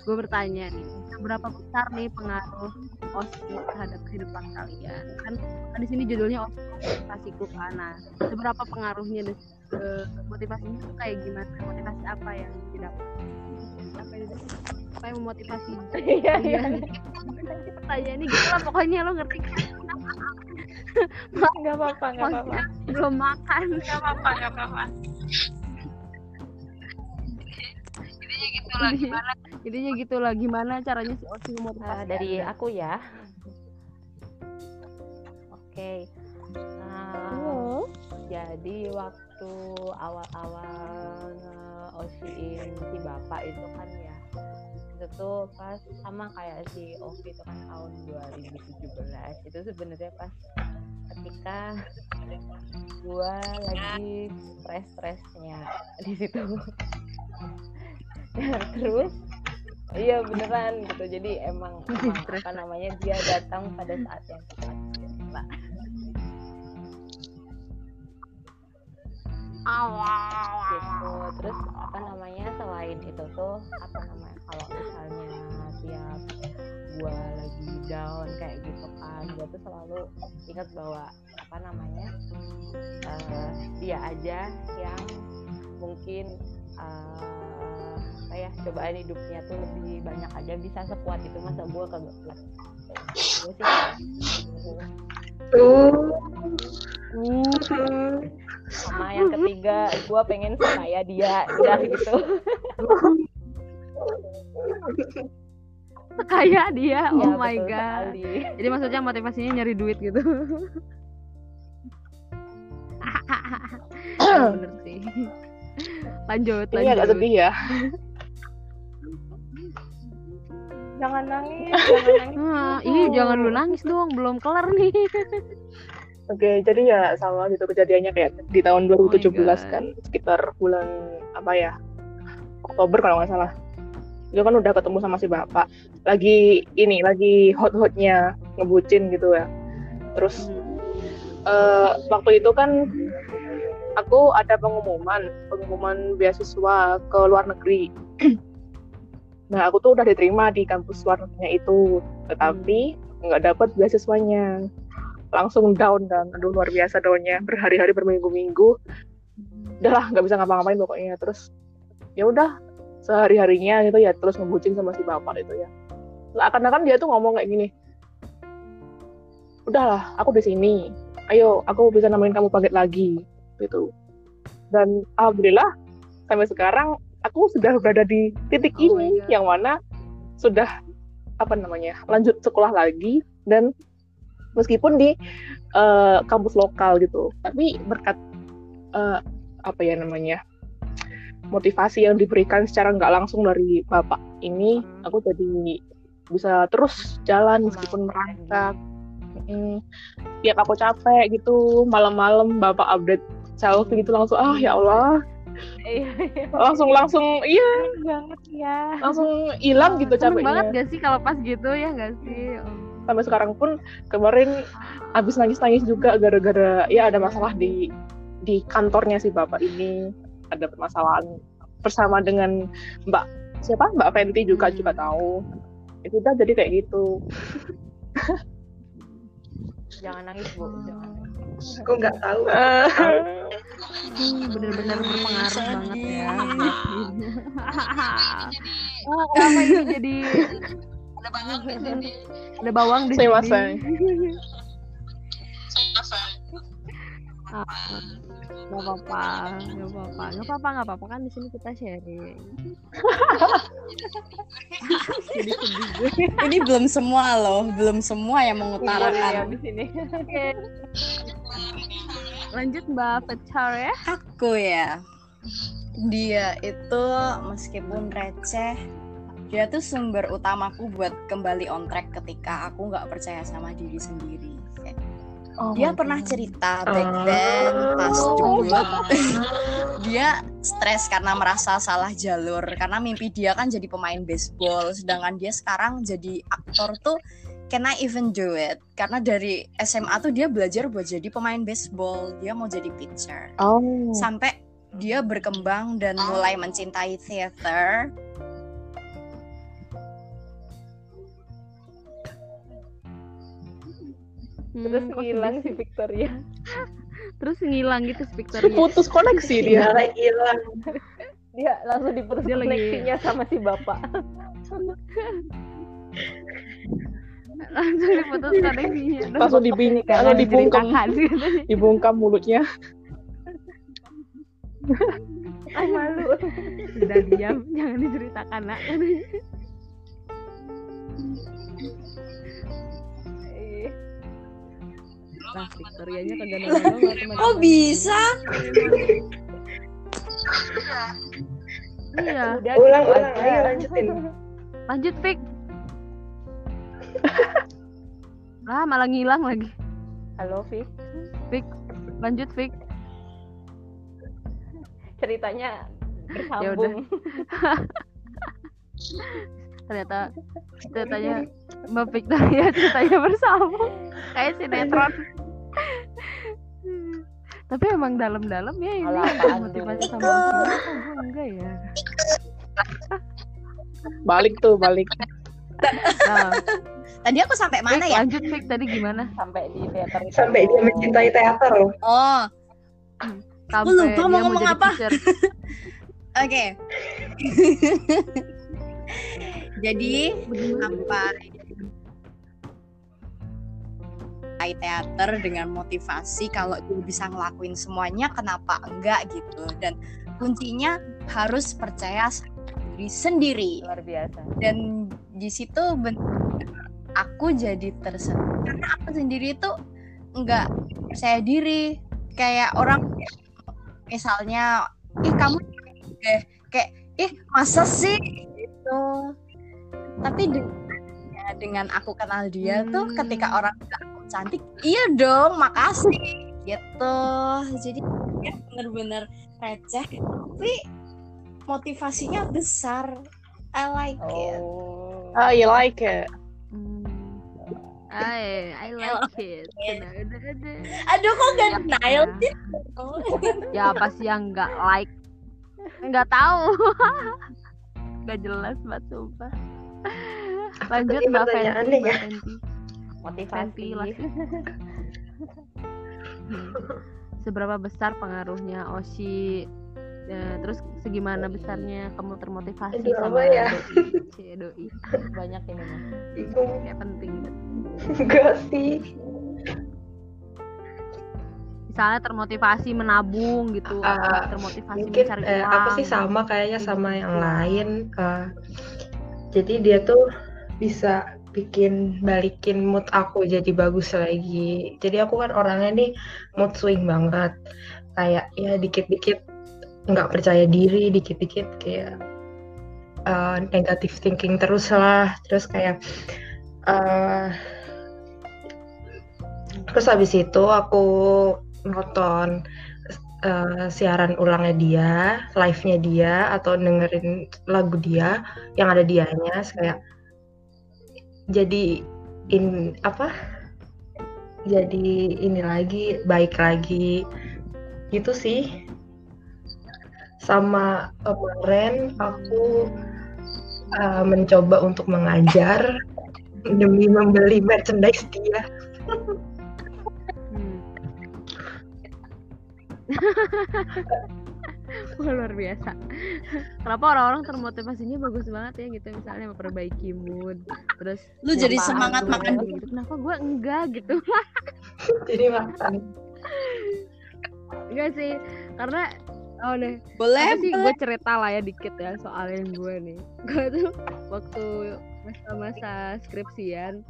gue bertanya nih, seberapa besar nih pengaruh OSI terhadap kehidupan kalian? Kan kan di sini judulnya OSI motivasiku kan. Nah, seberapa pengaruhnya ke motivasinya tuh kayak gimana? Motivasi apa yang didapat? Apa yang didapat? Apa yang memotivasi? iya iya Pertanyaan ini gitu lah pokoknya lo ngerti kan? nggak apa-apa nggak apa-apa belum makan. Gak apa-apa, gak apa-apa. Intinya gitu lah, gimana? Intinya gitu lah gimana caranya si OSI Eh, memotivasi? dari Anda? aku ya oke Nah, Halo. jadi waktu awal-awal nge-osiin si bapak itu kan ya itu tuh pas sama kayak si Ovi itu kan tahun 2017 itu sebenarnya pas ketika gua lagi stres-stresnya di situ. Terus iya beneran gitu. Jadi emang, emang apa namanya dia datang pada saat yang tepat Mbak. Gitu. Terus apa namanya selain itu tuh apa namanya kalau misalnya tiap gua lagi down kayak gitu kan gua tuh selalu ingat bahwa apa namanya eh, dia aja yang mungkin apa ya cobaan hidupnya tuh lebih banyak aja bisa sekuat itu masa gua kagak kuat Gua sih kayak gitu. Sama yang ketiga gua pengen sekaya dia udah gitu Kayak dia, oh Ya, my betul god. sekali. Jadi maksudnya motivasinya nyari duit gitu. Ya, bener sih. Lanjut, Ini agak lanjut. sedih ya. jangan nangis jangan nangis Ah, ih, jangan lu nangis dong, belum kelar nih. Oke, jadi ya sama gitu kejadiannya kayak di tahun Oh my 2017 God. kan sekitar bulan apa ya Oktober kalau nggak salah. Itu kan udah ketemu sama si bapak. Lagi ini, lagi hot-hotnya ngebucin gitu ya. Terus eh, waktu itu kan aku ada pengumuman, pengumuman beasiswa ke luar negeri. nah, aku tuh udah diterima di kampus luar negerinya itu, tetapi nggak dapat beasiswanya. Langsung down dan aduh luar biasa downnya berhari-hari berminggu-minggu. Udahlah nggak bisa ngapa-ngapain pokoknya. Terus ya udah sehari harinya gitu ya terus ngebucin sama si bapak itu ya. Seakan-akan dia tuh ngomong kayak gini. Udahlah, aku di sini. Ayo, aku bisa nemenin kamu paket lagi gitu. Dan alhamdulillah sampai sekarang aku sudah berada di titik Oh ini yang mana sudah apa namanya lanjut sekolah lagi dan meskipun di eh, kampus lokal gitu. Tapi berkat eh, apa ya namanya motivasi yang diberikan secara nggak langsung dari bapak ini Hmm. aku jadi bisa terus jalan meskipun merangkak Mm, tiap aku capek gitu malam-malam bapak update selfie gitu langsung ah ya Allah. Iya iya. Langsung langsung iya. Banget ya. Langsung hilang gitu Seneng banget capeknya gak sih kalau pas gitu ya gak sih? Sampai sekarang pun kemarin habis nangis-nangis juga gara-gara ya ada masalah di di kantornya si bapak ini. Ada permasalahan bersama dengan Mbak siapa? Mbak Fenty juga juga tahu. Itu udah jadi kayak gitu. Jangan nangis bu. Jangan Aku nggak tahu. Hmm, bener-bener berpengaruh banget ya. Oh, apa ini jadi Ada bawang di sini. ada bawang di Saya. Sini masa. Ah, nggak apa-apa nggak apa-apa. Nggak apa-apa nggak apa-apa. Kan di sini kita sharing. Jadi sedih gue Ini belum semua loh, belum semua yang ya mengutarakan. di sini. Oke. lanjut mbak Pecar ya. Aku ya, dia itu meskipun receh, dia tuh sumber utamaku buat kembali on track ketika aku nggak percaya sama diri sendiri. Kayak, Oh dia pernah cerita back then pas dulu. Dia stres karena merasa salah jalur karena mimpi dia kan jadi pemain baseball sedangkan dia sekarang jadi aktor tuh can I even do it? Karena dari SMA tuh dia belajar buat jadi pemain baseball dia mau jadi pitcher. Oh. sampai dia berkembang dan mulai mencintai theater Hmm, terus ngilang si? Victoria terus ngilang gitu si Victoria Putus koneksi dia. Dia hilang. dia langsung diputus Dia lagi- koneksinya sama si bapak langsung diputus koneksinya Langsung dibing- nggak langsung dibungkam. katanya. Dibungkam mulutnya. ah malu udah diam jangan diceritakan nak nah Victorianya kagak nongol teman kok bisa? Iya. Udah Ulang, gitu ulang. aja. Ayo lanjutin. lanjut Vic lah malah ngilang lagi. Halo Vic Vic lanjut Vic ceritanya Ya udah. bersambung ternyata ceritanya Mbak Victoria ceritanya bersama kayak sinetron. Tapi emang dalam-dalam ya ini motivasi sama kok gue enggak ya. Balik tuh, balik. nah, tadi aku sampai mana Vic, ya? lanjut Vic tadi gimana? Sampai di teater itu. Sampai dia mencintai teater loh. oh. Sampai lupa mau ngomong apa. oke jadi sampai mulai teater dengan motivasi kalau dia bisa ngelakuin semuanya kenapa enggak gitu? Dan kuncinya harus percaya diri sendiri. Luar biasa. Dan di situ aku jadi tersentuh karena aku sendiri tuh enggak percaya diri. Kayak orang misalnya ih kamu deh kayak ih masa sih? Gitu tapi dengan, ya, dengan aku kenal dia tuh Hmm. ketika orang bilang aku cantik iya dong makasih gitu. Jadi ya bener-bener receh tapi motivasinya besar. I like it. Oh. Ah, you like it. Hmm. I, I like it. Aduh kok gak denial Ya. sih? Ya apa sih yang nggak like? Nggak tahu. Nggak jelas banget sumpah lanjut mbak Fenty ya? Motivasi Fenty lah. Seberapa besar pengaruhnya Oshi Ya, terus segimana besarnya kamu termotivasi Aduh, sama ya? doi Cie, doi banyak ini mah kayak penting banget. Enggak sih. misalnya termotivasi menabung gitu atau termotivasi Mungkin mencari eh, uang aku sih sama kayaknya Gitu. sama yang lain. eh, jadi dia tuh bisa bikin balikin mood aku jadi bagus lagi. Jadi aku kan orangnya nih mood swing banget. Kayak ya dikit-dikit nggak percaya diri, dikit-dikit kayak eh, negative thinking terus lah. Terus kayak eh terus habis itu aku nonton eh, siaran ulangnya dia, live-nya dia atau dengerin lagu dia yang ada dianya kayak jadi in apa? Jadi ini lagi baik lagi. Gitu sih. Sama kemarin aku uh, mencoba untuk mengajar demi membeli merchandise dia. Hmm. Wah, luar biasa. Kenapa orang-orang termotivasinya bagus banget ya gitu misalnya memperbaiki mood, terus Lu jadi nyapa semangat makan gitu. Kenapa gue enggak gitu? jadi makan Enggak sih, karena oh deh Boleh, apa sih gue cerita lah ya dikit ya soal yang gue nih gue tuh waktu masa-masa skripsian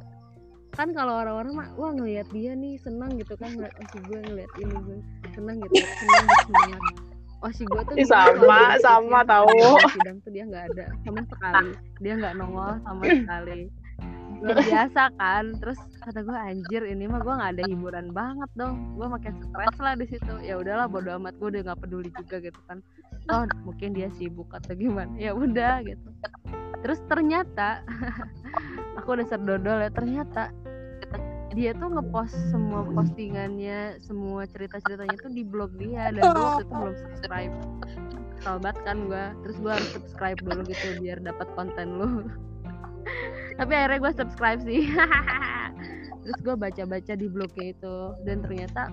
kan kalau orang-orang mah wah ngelihat dia nih senang gitu kan ngeliat oh gue ngeliat ini gue senang gitu senang gitu, semangat oh si gue tuh gitu, sama, sama tahu. sidang tuh dia nggak ada sama sekali. Dia nggak nongol sama sekali. Luar biasa kan? Terus kata gue anjir ini mah gue nggak ada hiburan banget dong. Gue makin stres lah di situ. Ya udahlah bodo amat gue udah nggak peduli juga gitu kan. Oh mungkin dia sibuk atau gimana. Ya udah gitu. Terus ternyata aku udah serdodol ya ternyata dia tuh ngepost semua postingannya semua cerita ceritanya tuh di blog dia dan gue waktu itu belum subscribe. Banget kan gue terus gue harus subscribe dulu gitu biar dapat konten lu. Tapi akhirnya gue subscribe sih. Terus gue baca-baca di blognya itu. Dan ternyata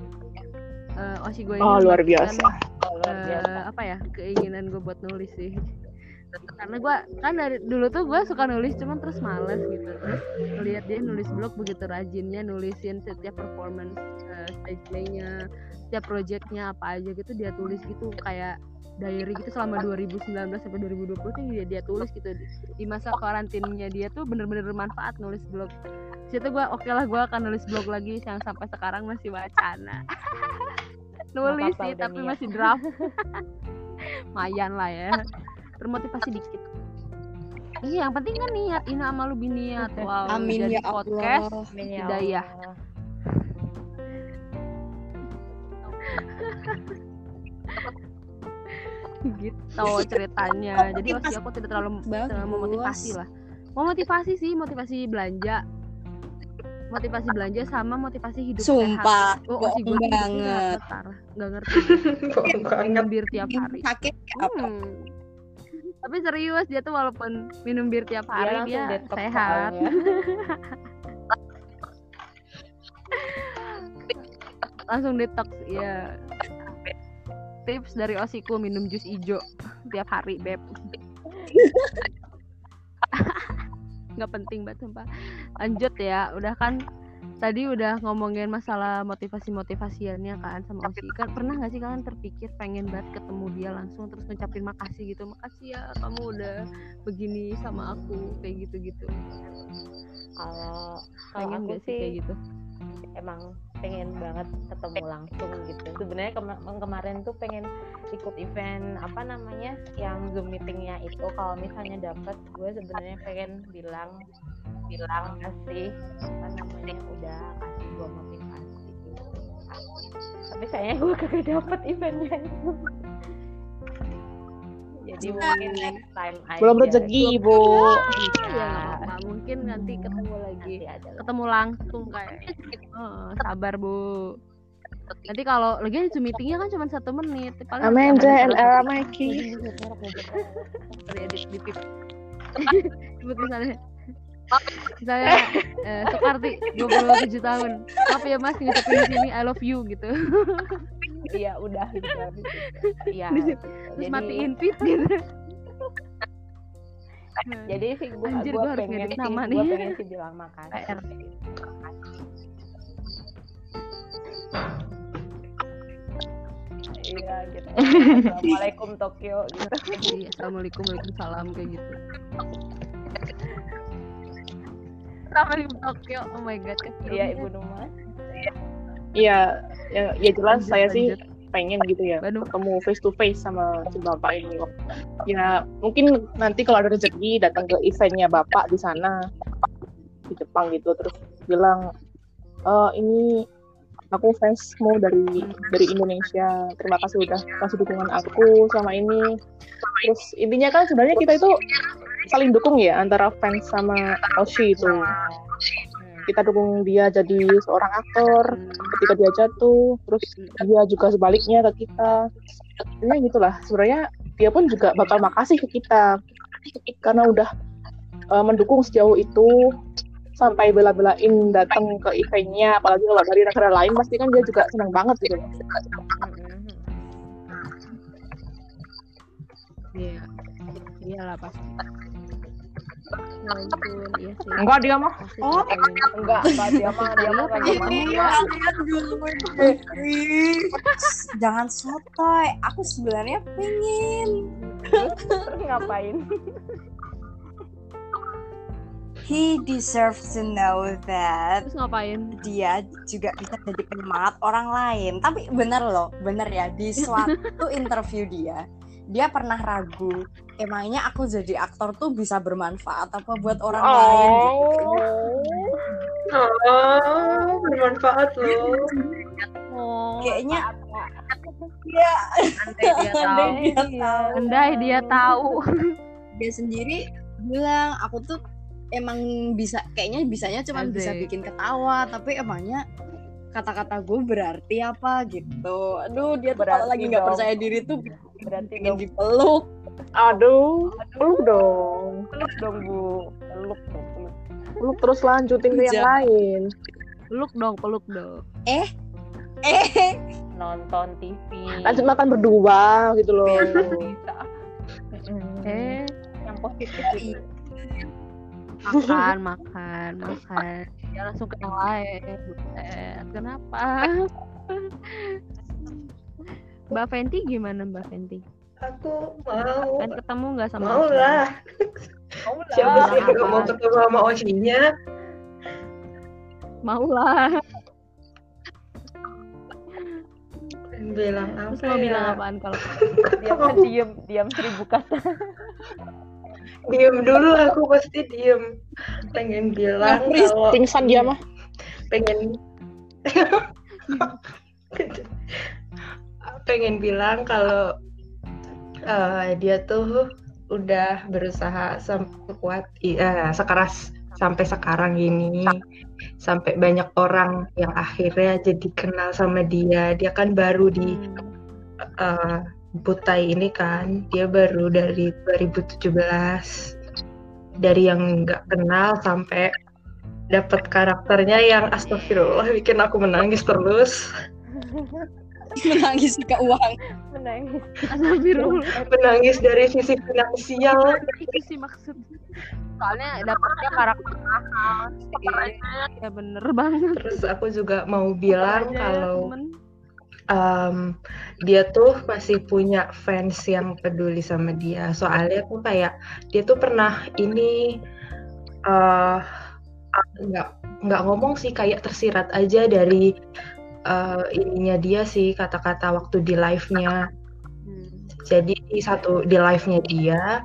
eh osi gue ini Oh, luar biasa. Oh, luar eh, biasa. apa ya keinginan gue buat nulis sih karena gue kan dari dulu tuh gue suka nulis cuman terus males gitu. Terus lihat dia nulis blog begitu rajinnya nulisin setiap performance eh, stage play-nya setiap projectnya apa aja gitu dia tulis gitu kayak diary gitu selama 2019 sampai 2020 tuh dia dia tulis gitu. Di, masa karantinnya dia tuh bener-bener bermanfaat nulis blog. Situ gue oke lah gue akan nulis blog lagi yang sampai sekarang masih wacana. Nulis sih tapi masih draft. Lumayan lah ya termotivasi dikit iya yang penting kan niat ina sama lu biniat wow Amin jadi ya Allah. podcast Amin ya hidayah. Allah. gitu ceritanya jadi osi aku tidak terlalu Bagus. terlalu memotivasi lah mau motivasi sih motivasi belanja motivasi belanja sama motivasi hidup Sumpah, sehat oh gue bohong banget. nggak ngerti Bohong banget. minum bir tiap hari Sakit apa? Hmm. Tapi serius dia tuh walaupun minum bir tiap hari dia detox sehat. soalnya. Langsung detox ya. Tips dari Osiku minum jus ijo tiap hari, Beb. Nggak penting banget sumpah. Lanjut ya, udah kan tadi udah ngomongin masalah motivasi-motivasiannya kan sama Osi. Kan pernah nggak sih kalian terpikir pengen banget ketemu dia langsung terus ngucapin makasih gitu. Makasih ya kamu udah begini sama aku kayak gitu-gitu. Kalau kalau Pengen nggak sih kayak gitu? emang pengen banget ketemu langsung gitu. Sebenarnya kema- kemarin tuh pengen ikut event apa namanya yang zoom meetingnya itu. Kalau misalnya dapat, gue sebenarnya pengen bilang bilang kasih apa namanya udah kasih gue motivasi gitu. Tapi sayangnya gue kagak dapet eventnya itu. Jadi mungkin next time aja. Belum rezeki, Bu. Ya Iya. apa-apa. Mungkin nanti ketemu lagi. Nanti ketemu langsung kayak Heeh, sabar bu. Nanti kalau lagi Zoom meetingnya kan cuma satu menit. Paling Era satu- Mikey. Edit di pip sebut misalnya misalnya eh, Soekarti 27 tahun. Maaf ya mas ngucapin di sini I love you gitu Iya, udah gitu. Iya. Gitu. terus Jadi- matiin pip gitu jadi sih gue Anjir, gue gua harus pengen ngedit sih nama gue nih. pengen sih bilang makasih PR. iya gitu assalamualaikum Tokyo gitu Iya, assalamualaikum waalaikumsalam kayak gitu Assalamualaikum Tokyo oh my god iya ibu Numa Iya, ya, ya jelas Lanjut, saya sih lanjut. pengen gitu ya Bandung. ketemu face to face sama si bapak ini. Ya mungkin nanti kalau ada rezeki datang ke eventnya bapak di sana di Jepang gitu terus bilang "Eh, ini aku fansmu dari dari Indonesia terima kasih udah kasih dukungan aku sama ini terus intinya kan sebenarnya kita itu saling dukung ya antara fans sama Oshi itu kita dukung dia jadi seorang aktor ketika dia jatuh terus dia juga sebaliknya ke kita. Ya gitulah. Sebenarnya dia pun juga bakal makasih ke kita karena udah uh, mendukung sejauh itu sampai bela-belain datang ke eventnya apalagi kalau dari negara lain pasti kan dia juga senang banget gitu. Iya iyalah pasti iya sih. enggak dia mah Oh, enggak enggak dia mah dia mah Iya, iya. Ih, Jangan sotoy. Aku sebenarnya pengen. terus ngapain He deserves to know that Terus ngapain? dia juga bisa jadi penyemangat orang lain. Tapi bener loh, bener ya di suatu interview dia, dia pernah ragu. Emangnya aku jadi aktor tuh bisa bermanfaat apa buat orang lain? Gitu. Oh, bermanfaat loh. Oh, Kayaknya andai dia tahu. andai dia tahu. Andai dia tahu. dia sendiri bilang aku tuh emang bisa kayaknya bisanya cuma bisa bikin ketawa tapi emangnya kata-kata gue berarti apa gitu aduh dia tuh kalau Berarti lagi nggak percaya diri tuh berarti pengen dong. dipeluk. Aduh peluk dong. Peluk dong bu. Peluk dong peluk. Peluk terus lanjutin ke yang lain. Peluk dong, peluk dong. eh? Nonton TV lanjut makan berdua gitu loh. Eh, yang positif gitu. makan, makan, makan. Ya langsung ke yang lain. Kenapa? Mbak Fenty gimana Mbak Fenty? Aku mau. Kan ketemu nggak sama Mau lah. Mau lah. Siapa sih yang mau ketemu sama Oshinya? Mau lah. Bilang Terus apa mau ya? bilang apaan kalau diam diam diam seribu kata Diem dulu aku pasti diem. Pengen bilang kalau pingsan dia mah pengen pengen bilang kalau eh, dia tuh udah berusaha sampai kuat iya sekeras sampai sekarang ini. Sampai banyak orang yang akhirnya jadi kenal sama dia. Dia kan baru di eh, Butai ini kan. Dia baru dari 2017 dari yang nggak kenal sampai dapat karakternya yang astagfirullah bikin aku menangis terus menangis ke uang menangis menangis dari sisi finansial Itu sih maksud. Soalnya dapetnya karakter mahal. Ya bener banget. terus aku juga mau bilang kalau em, dia tuh masih punya fans yang peduli sama dia soalnya tuh kayak dia tuh pernah ini eh nggak nggak ngomong sih kayak tersirat aja dari eh, ininya dia sih kata-kata waktu di live-nya. Hmm. jadi di satu di live-nya dia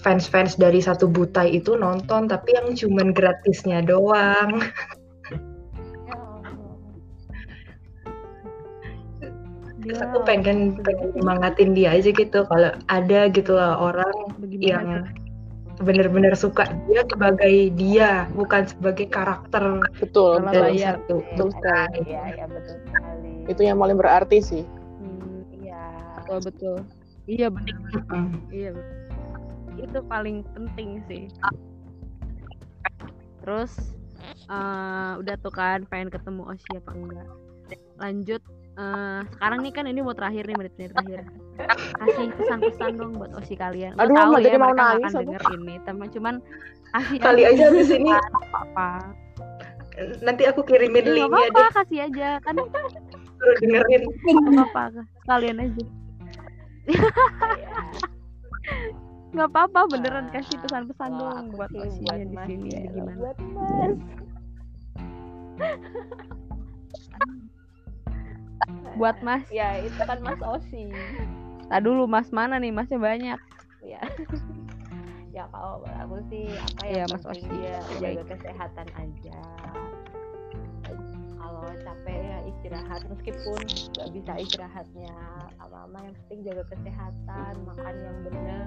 fans-fans dari satu butai itu nonton tapi yang cuman gratisnya doang. Ya Terus aku pengen pengen semangatin dia aja gitu kalau ada gitu loh orang bagaimana yang bener-bener suka dia sebagai dia bukan sebagai karakter betul Kalau betul. dari bayar. satu Betul sekali. Iya, iya betul sekali. itu yang paling berarti sih Hmm, Iya. betul betul. Iya bener. Mm-mm. Iya betul. Itu paling penting sih. Terus eh, udah tuh kan pengen ketemu Oshi apa enggak? Lanjut eh, sekarang nih kan ini mau terakhir nih menit-menit terakhir. Kasih pesan-pesan dong buat Oshi kalian. Aduh, tahu ya jadi mau nangis akan denger ini, tapi cuman kasih kali aja habis ini apa. nanti aku kirimin nggak linknya apa-apa, deh kasih aja kan suruh dengerin apa-apa sekalian aja. Nggak apa-apa beneran kasih pesan-pesan dong aku buat buat di sini ya, gimana. buat Mas. Buat Mas. Ya, itu kan Mas Osi. Tak dulu Mas mana nih? Masnya banyak. Ya. ya kalau aku sih apa ya Iya, Mas Osi. dia Baik. jaga kesehatan aja. Kalau capek ya istirahat meskipun nggak bisa istirahatnya lama-lama yang penting jaga kesehatan makan yang benar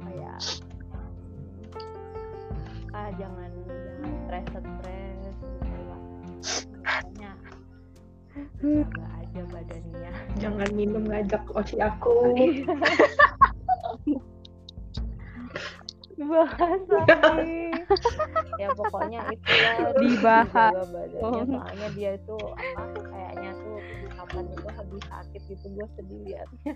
kayak ah jangan jangan stres stres gitu lah jaga aja badannya Jangan minum ngajak oci aku. bahasa nih. ya pokoknya itu ya Dibahas. badannya Oh. soalnya dia itu apa kayaknya tuh kapan itu habis sakit gitu gue sedih liatnya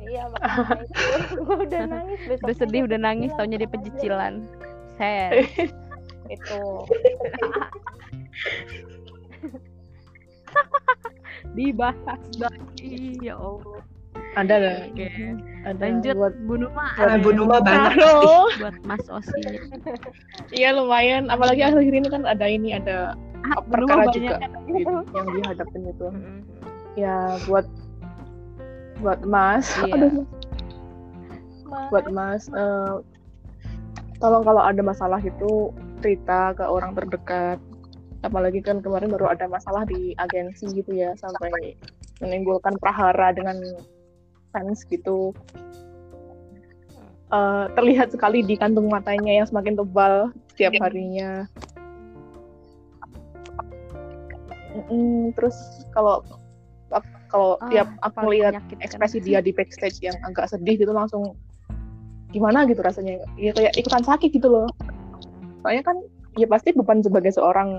iya makanya itu gue udah nangis besoknya udah sedih udah nangis taunya dia. pecicilan sad itu dibahas lagi ya allah Ada nggak? oke Ada lanjut buat Bu Numa buat ada Bu Numa banyak buat Mas Osi Iya lumayan. Apalagi akhir-akhir ini kan ada ini ada ah, perkara juga kan gitu, yang dihadapin itu. Mm-mm. Ya buat buat Mas. Iya. Aduh, buat Mas. eh, tolong kalau ada masalah itu cerita ke orang terdekat. Apalagi kan kemarin baru ada masalah di agensi gitu ya sampai menimbulkan prahara dengan fans gitu. Eh, terlihat sekali di kantung matanya yang semakin tebal setiap harinya. Mm, terus kalau kalau Ah, tiap aku lihat ekspresi dia di backstage yang agak sedih gitu langsung gimana gitu rasanya ya kayak ikutan sakit gitu loh soalnya kan ya pasti beban sebagai seorang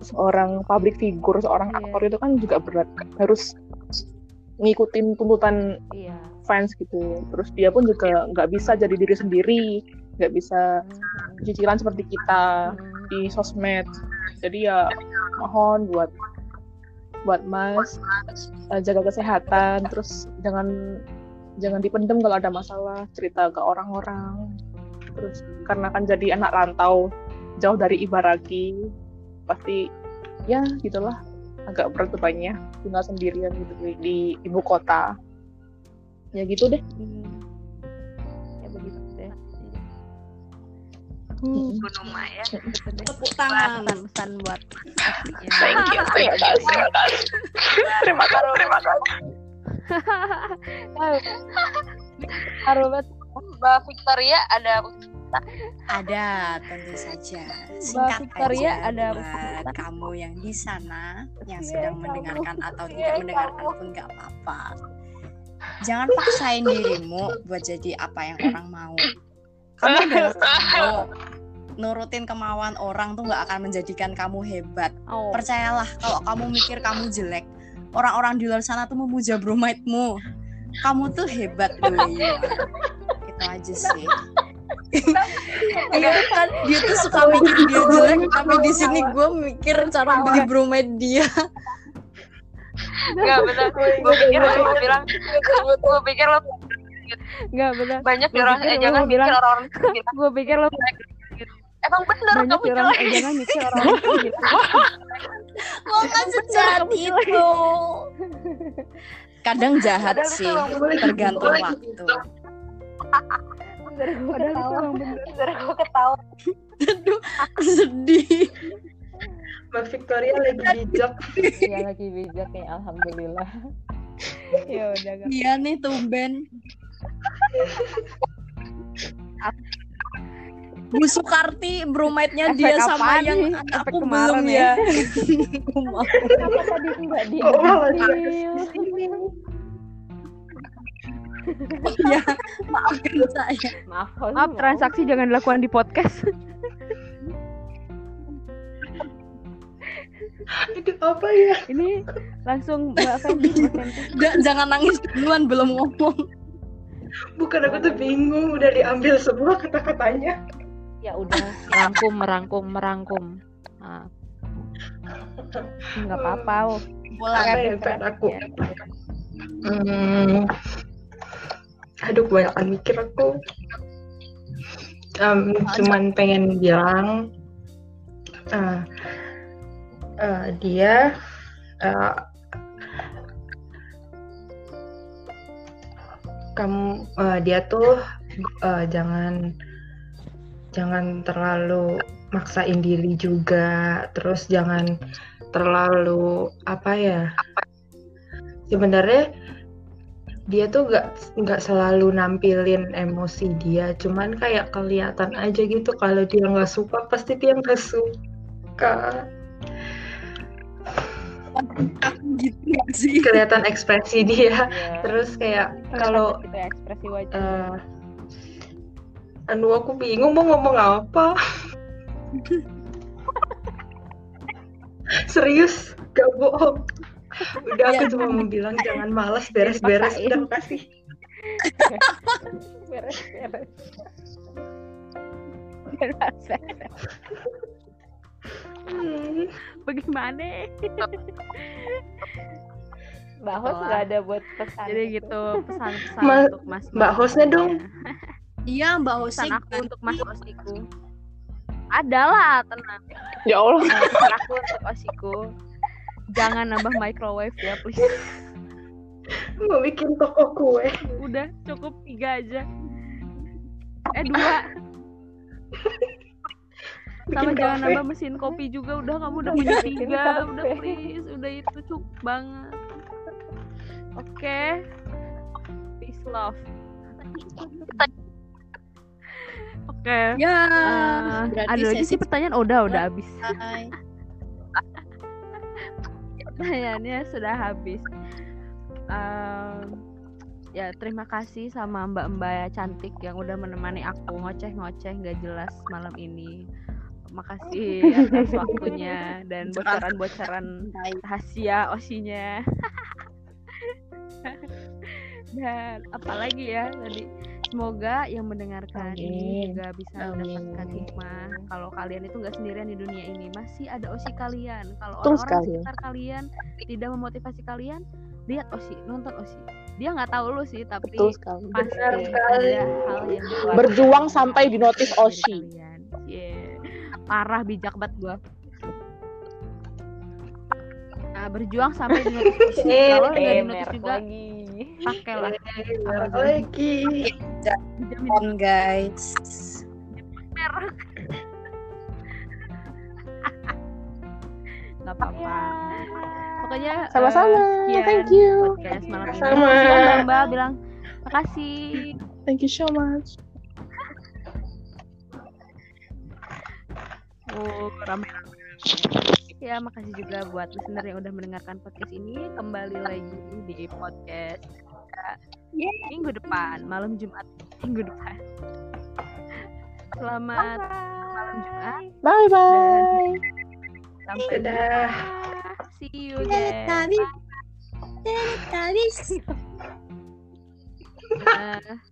seorang public figure seorang Iya. aktor itu kan juga berat harus ngikutin tuntutan iya. fans gitu. Terus dia pun juga nggak bisa jadi diri sendiri nggak bisa cicilan seperti kita di sosmed. Jadi ya mohon buat buat mas eh, jaga kesehatan terus jangan jangan dipendem kalau ada masalah cerita ke orang-orang. Terus karena kan jadi anak rantau jauh dari Ibaraki pasti ya gitulah agak berat bebannya tinggal sendirian gitu di, di ibu kota. Ya gitu deh. Hmm. ya begitu deh. Hmm. Deh. Tepuk tangan. pesan-pesan buat thank you terima kasih. Terima kasih terima kasih. Haru banget Mbak Victoria ada ada tentu saja. Singkat Victoria aja ada buat kamu yang di sana yang Iya, sedang kamu. mendengarkan atau Iya, tidak mendengarkan kamu. pun nggak apa-apa. Jangan paksain dirimu buat jadi apa yang orang mau. Kamu adalah kamu. Nurutin kemauan orang tuh nggak akan menjadikan kamu hebat. Oh. Percayalah kalau kamu mikir kamu jelek, orang-orang di luar sana tuh memuja bromide-mu. Kamu tuh hebat doi. Itu aja sih. Iya kan dia tuh suka mikir dia jelek, tapi di sini gue mikir cara beli bromide dia. Enggak benar. Gue pikir lo bilang, gue pikir lo Nggak benar. banyak orang eh jangan bilang- mikir orang-orang itu bilang, Gue pikir lo emang bener banyak kamu orang jelek. eh, jangan mikir orang itu gitu. Lo kan sejahat itu. Kadang jahat sih, tergantung waktu. Bener gue Padahal itu ketawa bener gue ketawa Aduh, sedih. Mbak Victoria lagi bijak. iya lagi bijak nih alhamdulillah Ya udah. Iya nih tumben. Bu Sukarti bromide-nya dia sama yang nih? Efek aku belum ya? ya. Aku mau. kenapa tadi enggak di Kok malah ya, maafkan saya. maaf Hon, Maaf transaksi jangan dilakukan di podcast. Itu apa ya? Ini langsung Mbak Fenty. Da- jangan nangis duluan belum ngomong. Bukan aku tuh bingung udah diambil semua kata-katanya. ya udah merangkum merangkum merangkum. Nah. Nggak apa-apa. oh. Pulang. Apa ya aku? Ya. Hmm. Aduh, kebanyakan mikir aku. Em, cuman pengen bilang eh, eh, dia eh, kamu eh, dia tuh eh, jangan jangan terlalu maksain diri juga terus jangan terlalu apa ya sebenarnya dia tuh nggak nggak selalu nampilin emosi dia cuman kayak kelihatan aja gitu kalau dia nggak suka pasti dia nggak suka. Gitu nggak sih kelihatan ekspresi dia. Iya. terus kayak kalau gitu ya, ekspresi wajah. Eh, anu aku bingung mau ngomong apa. Serius gak bohong udah aku Ya. cuma mau bilang jangan malas beres-beres Dipaksain. udah makasih beres beres beres beres Hmm. bagaimana Mbak Hos nggak ada buat pesan jadi gitu pesan-pesan Ma- untuk mas Mbak hostnya dong. iya mbak pesan Hosi aku untuk mas osiku adalah tenang Ya Allah. Pesan aku untuk osiku jangan nambah microwave ya please. Mau bikin toko kue. Udah cukup tiga aja. Eh dua. Sama Bikin jangan kafe. nambah mesin kopi juga. Udah kamu udah punya tiga. udah please. Udah itu cukup banget. Oke. Peace love. Oke. Ya. Eh, berarti ada lagi sih pertanyaan? Oh, udah udah habis. Pertanyaannya sudah habis. Em, ya terima kasih sama mbak-mbak cantik yang udah menemani aku ngoceh-ngoceh nggak jelas malam ini. Makasih atas waktunya dan bocoran-bocoran rahasia osinya. Dan apalagi ya tadi semoga yang mendengarkan ini Amin. juga bisa Amin. mendapatkan hikmah kalau kalian itu nggak sendirian di dunia ini masih ada osi kalian kalau orang-orang sekali. sekitar kalian tidak memotivasi kalian lihat osi nonton osi dia nggak tahu lu sih tapi Betul sekali. pasti Benar sekali. ada hal yang Berjuang sampai di Oshi. kalian. Yeah. parah bijak banget gua nah berjuang sampai di notice Oshi Eh, kalau nggak di eh merek juga lagi pakailah lagi on guys merek nggak apa-apa pokoknya eh, Sama-sama. sekian Thank you. podcast malam Sama. Mbak Mbak bilang makasih Thank you so much. Oh, rame-rame. Ya, makasih juga buat listener yang udah mendengarkan podcast ini. Kembali lagi di podcast kita minggu depan, malam Jumat minggu depan. Selamat malam Jumat. Bye bye. Sampai Dadah. jumpa. See you again. Tadi, Bye.